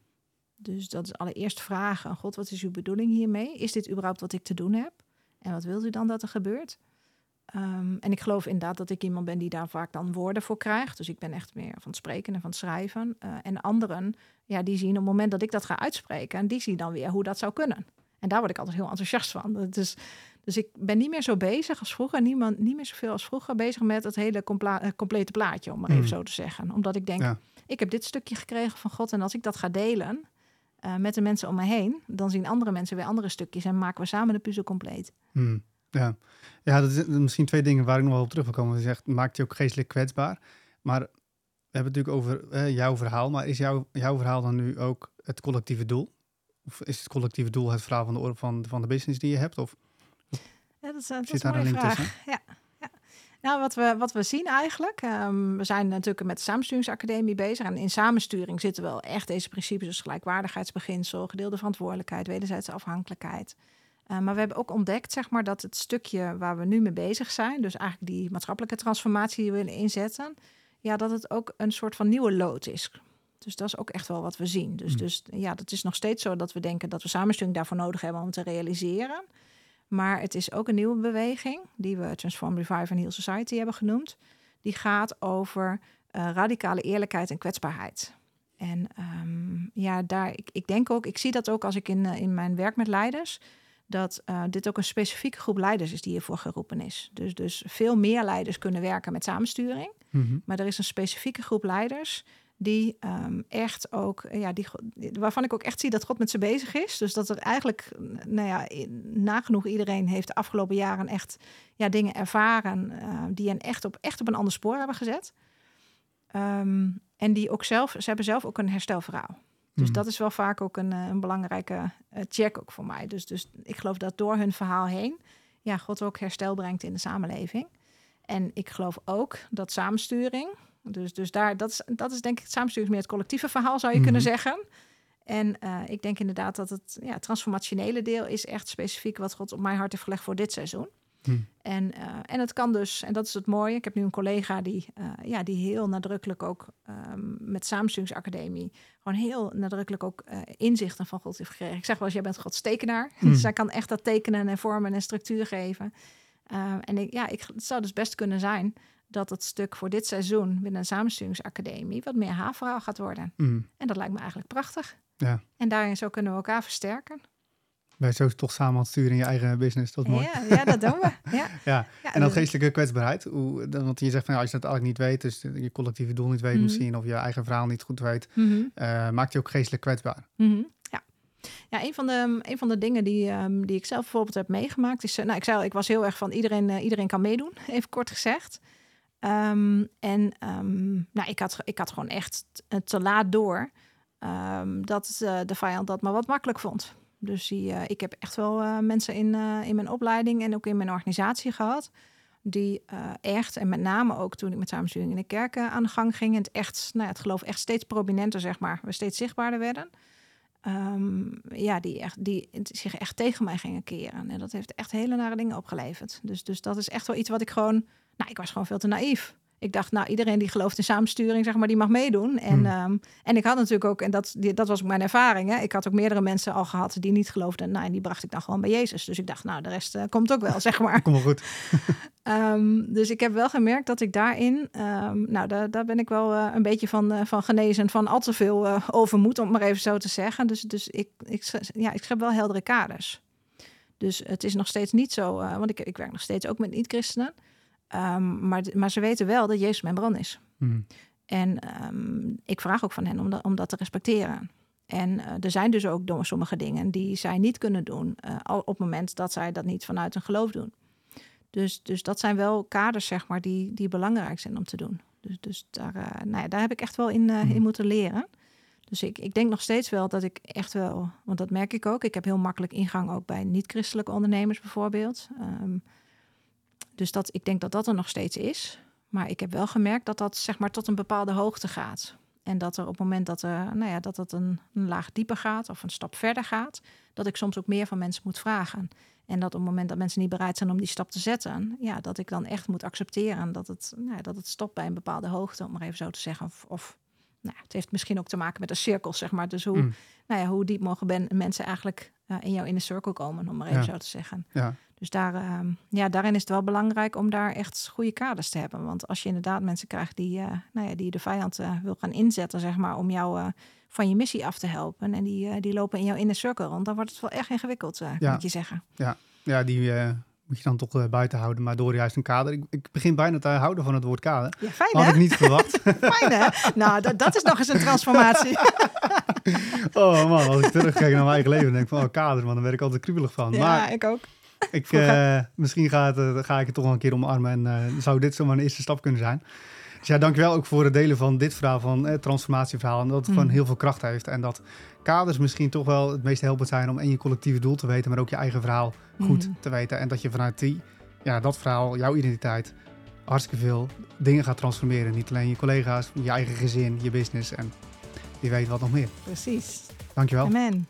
Dus dat is allereerst vragen: God, wat is uw bedoeling hiermee? Is dit überhaupt wat ik te doen heb? En wat wilt u dan dat er gebeurt? Um, en ik geloof inderdaad dat ik iemand ben die daar vaak dan woorden voor krijgt. Dus ik ben echt meer van het spreken en van het schrijven. Uh, en anderen, ja, die zien op het moment dat ik dat ga uitspreken, en die zien dan weer hoe dat zou kunnen. En daar word ik altijd heel enthousiast van. Dus, dus ik ben niet meer zo bezig als vroeger, niemand, niet meer zoveel als vroeger bezig met het hele uh, complete plaatje, om maar Mm. even zo te zeggen. Omdat ik denk, Ja. ik heb dit stukje gekregen van God en als ik dat ga delen, uh, met de mensen om me heen, dan zien andere mensen weer andere stukjes en maken we samen de puzzel compleet. Hmm, ja. ja, dat is misschien twee dingen waar ik nog wel op terug wil komen. Je zegt, maakt je ook geestelijk kwetsbaar. Maar we hebben het natuurlijk over eh, jouw verhaal. Maar is jouw, jouw verhaal dan nu ook het collectieve doel? Of is het collectieve doel het verhaal van de, van, van de business die je hebt? Of Ja, dat is, dat zit is een daar een mooie link vraag. ja. Nou, wat we, wat we zien eigenlijk, um, we zijn natuurlijk met de Samensturingsacademie bezig. En in samensturing zitten wel echt deze principes, dus gelijkwaardigheidsbeginsel, gedeelde verantwoordelijkheid, wederzijdse afhankelijkheid. Uh, maar we hebben ook ontdekt, zeg maar, dat het stukje waar we nu mee bezig zijn, dus eigenlijk die maatschappelijke transformatie die we willen inzetten, ja, dat het ook een soort van nieuwe lood is. Dus dat is ook echt wel wat we zien. Dus, Hmm. dus ja, dat is nog steeds zo dat we denken dat we samensturing daarvoor nodig hebben om te realiseren. Maar het is ook een nieuwe beweging, die we Transform, Revive en Heal Society hebben genoemd. Die gaat over uh, radicale eerlijkheid en kwetsbaarheid. En um, ja, daar, ik, ik denk ook, ik zie dat ook als ik in, uh, in mijn werk met leiders, dat uh, dit ook een specifieke groep leiders is die hiervoor geroepen is. Dus, dus veel meer leiders kunnen werken met samensturing. Mhm. Maar er is een specifieke groep leiders die um, echt ook, ja, die, waarvan ik ook echt zie dat God met ze bezig is. Dus dat er eigenlijk, nou ja, nagenoeg iedereen heeft de afgelopen jaren echt ja, dingen ervaren uh, die hen echt op, echt op een ander spoor hebben gezet. Um, en die ook zelf, ze hebben zelf ook een herstelverhaal. Dus Mhm. dat is wel vaak ook een, een belangrijke check ook voor mij. Dus, dus ik geloof dat door hun verhaal heen, ja, God ook herstel brengt in de samenleving. En ik geloof ook dat samensturing, dus, dus daar, dat, is, dat is denk ik het samensturing meer het collectieve verhaal, zou je Mhm. kunnen zeggen. En uh, ik denk inderdaad dat het ja, transformationele deel is echt specifiek wat God op mijn hart heeft gelegd voor dit seizoen. Hm. En, uh, en het kan dus, en dat is het mooie. Ik heb nu een collega die, uh, ja, die heel nadrukkelijk ook um, met Samensturingsacademie gewoon heel nadrukkelijk ook inzichten van God heeft gekregen. Ik zeg wel eens, jij bent Gods tekenaar. Hm. Dus zij kan echt dat tekenen en vormen en structuur geven. En ik, ja, ik, het zou dus best kunnen zijn dat het stuk voor dit seizoen binnen een Samensturingsacademie wat meer haar verhaal gaat worden. Hm. En dat lijkt me eigenlijk prachtig. Ja. En daarin zo kunnen we elkaar versterken. Je zo toch samen aan het sturen in je eigen business? Dat is mooi. Ja, ja dat doen we. Ja. Ja, Ja, en dan dus- geestelijke kwetsbaarheid. Hoe, want je zegt van ja, als je dat eigenlijk niet weet, dus je collectieve doel niet weet Mhm. misschien, of je eigen verhaal niet goed weet, Mhm. eh, maakt je ook geestelijk kwetsbaar. Mhm, Ja. Ja, een van de, een van de dingen die, ehm, die ik zelf bijvoorbeeld heb meegemaakt is... eh, nou, ik zei al, ik was heel erg van iedereen, eh, iedereen kan meedoen, even kort gezegd. Ehm, en ehm, nou, ik, had, ik had gewoon echt t- te laat door ehm, dat uh, de vijand dat maar wat makkelijk vond. Dus die, uh, ik heb echt wel mensen in, in mijn opleiding en ook in mijn organisatie gehad. Die echt, en met name ook toen ik met samensturing in de kerken aan de gang ging. En het, echt, nou het geloof echt steeds prominenter, zeg maar. We steeds zichtbaarder werden. Ja, die, echt, die zich echt tegen mij gingen keren. En dat heeft echt hele nare dingen opgeleverd. Dus, dus dat is echt wel iets wat ik gewoon... Nou, ik was gewoon veel te naïef ik dacht, nou, iedereen die gelooft in samensturing, zeg maar, die mag meedoen. En, hmm. um, en ik had natuurlijk ook, en dat, die, dat was mijn ervaring, hè, ik had ook meerdere mensen al gehad die niet geloofden. Nou, en die bracht ik dan gewoon bij Jezus. Dus ik dacht, nou, de rest uh, komt ook wel, zeg maar. Kom maar goed. um, dus ik heb wel gemerkt dat ik daarin, um, nou, daar, daar ben ik wel uh, een beetje van, uh, van genezen, van al te veel overmoed, om het maar even zo te zeggen. Dus, dus ik, ik, ja, ik schep wel heldere kaders. Dus het is nog steeds niet zo, want ik, ik werk nog steeds ook met niet-christenen. Um, maar, maar ze weten wel dat Jezus mijn bron is. Mm. En um, ik vraag ook van hen om, dat, om dat te respecteren. En uh, er zijn dus ook sommige dingen die zij niet kunnen doen uh, op het moment dat zij dat niet vanuit een geloof doen. Dus, dus dat zijn wel kaders, zeg maar, die, die belangrijk zijn om te doen. Dus, dus daar, uh, nou ja, daar heb ik echt wel in, mm. in moeten leren. Dus ik, ik denk nog steeds wel dat ik echt wel, want dat merk ik ook. Ik heb heel makkelijk ingang ook bij niet-christelijke ondernemers bijvoorbeeld. Um, dus dat, ik denk dat dat er nog steeds is. Maar ik heb wel gemerkt dat dat zeg maar tot een bepaalde hoogte gaat. En dat er op het moment dat, er, nou ja, dat het een, een laag dieper gaat of een stap verder gaat, dat ik soms ook meer van mensen moet vragen. En dat op het moment dat mensen niet bereid zijn om die stap te zetten, ja, dat ik dan echt moet accepteren dat het, nou ja, dat het stopt bij een bepaalde hoogte, om maar even zo te zeggen. Of, of nou, het heeft misschien ook te maken met de cirkels, zeg maar. Dus hoe, mm. nou ja, hoe diep mogen ben, mensen eigenlijk uh, in jouw inner circle komen, om maar even zo te zeggen. Ja. Dus daar, uh, ja, daarin is het wel belangrijk om daar echt goede kaders te hebben. Want als je inderdaad mensen krijgt die, uh, nou ja, die de vijand uh, wil gaan inzetten, zeg maar, om jou van je missie af te helpen. En die, die lopen in jouw inner circle rond, dan wordt het wel echt ingewikkeld, ja. moet je zeggen. Ja, ja die moet je dan toch buiten houden, maar door juist een kader. Ik, ik, begin bijna te houden van het woord kader. Ja, fijn Had ik niet verwacht. fijn hè? Nou, dat, dat is nog eens een transformatie. oh man, als ik terugkijk naar mijn eigen leven, denk ik van, oh kader man, daar werd ik altijd kriebelig van. Ja, maar, ik ook. Ik, uh, misschien gaat, uh, ga ik het toch wel een keer omarmen en uh, zou dit zomaar een eerste stap kunnen zijn. Dus ja, dankjewel ook voor het delen van dit verhaal, van het transformatieverhaal. En dat het mm. gewoon heel veel kracht heeft. En dat kaders misschien toch wel het meest helpend zijn om en je collectieve doel te weten, maar ook je eigen verhaal goed mm. te weten. En dat je vanuit die, ja, dat verhaal, jouw identiteit, hartstikke veel dingen gaat transformeren. Niet alleen je collega's, je eigen gezin, je business en wie weet wat nog meer. Precies. Dankjewel. Amen.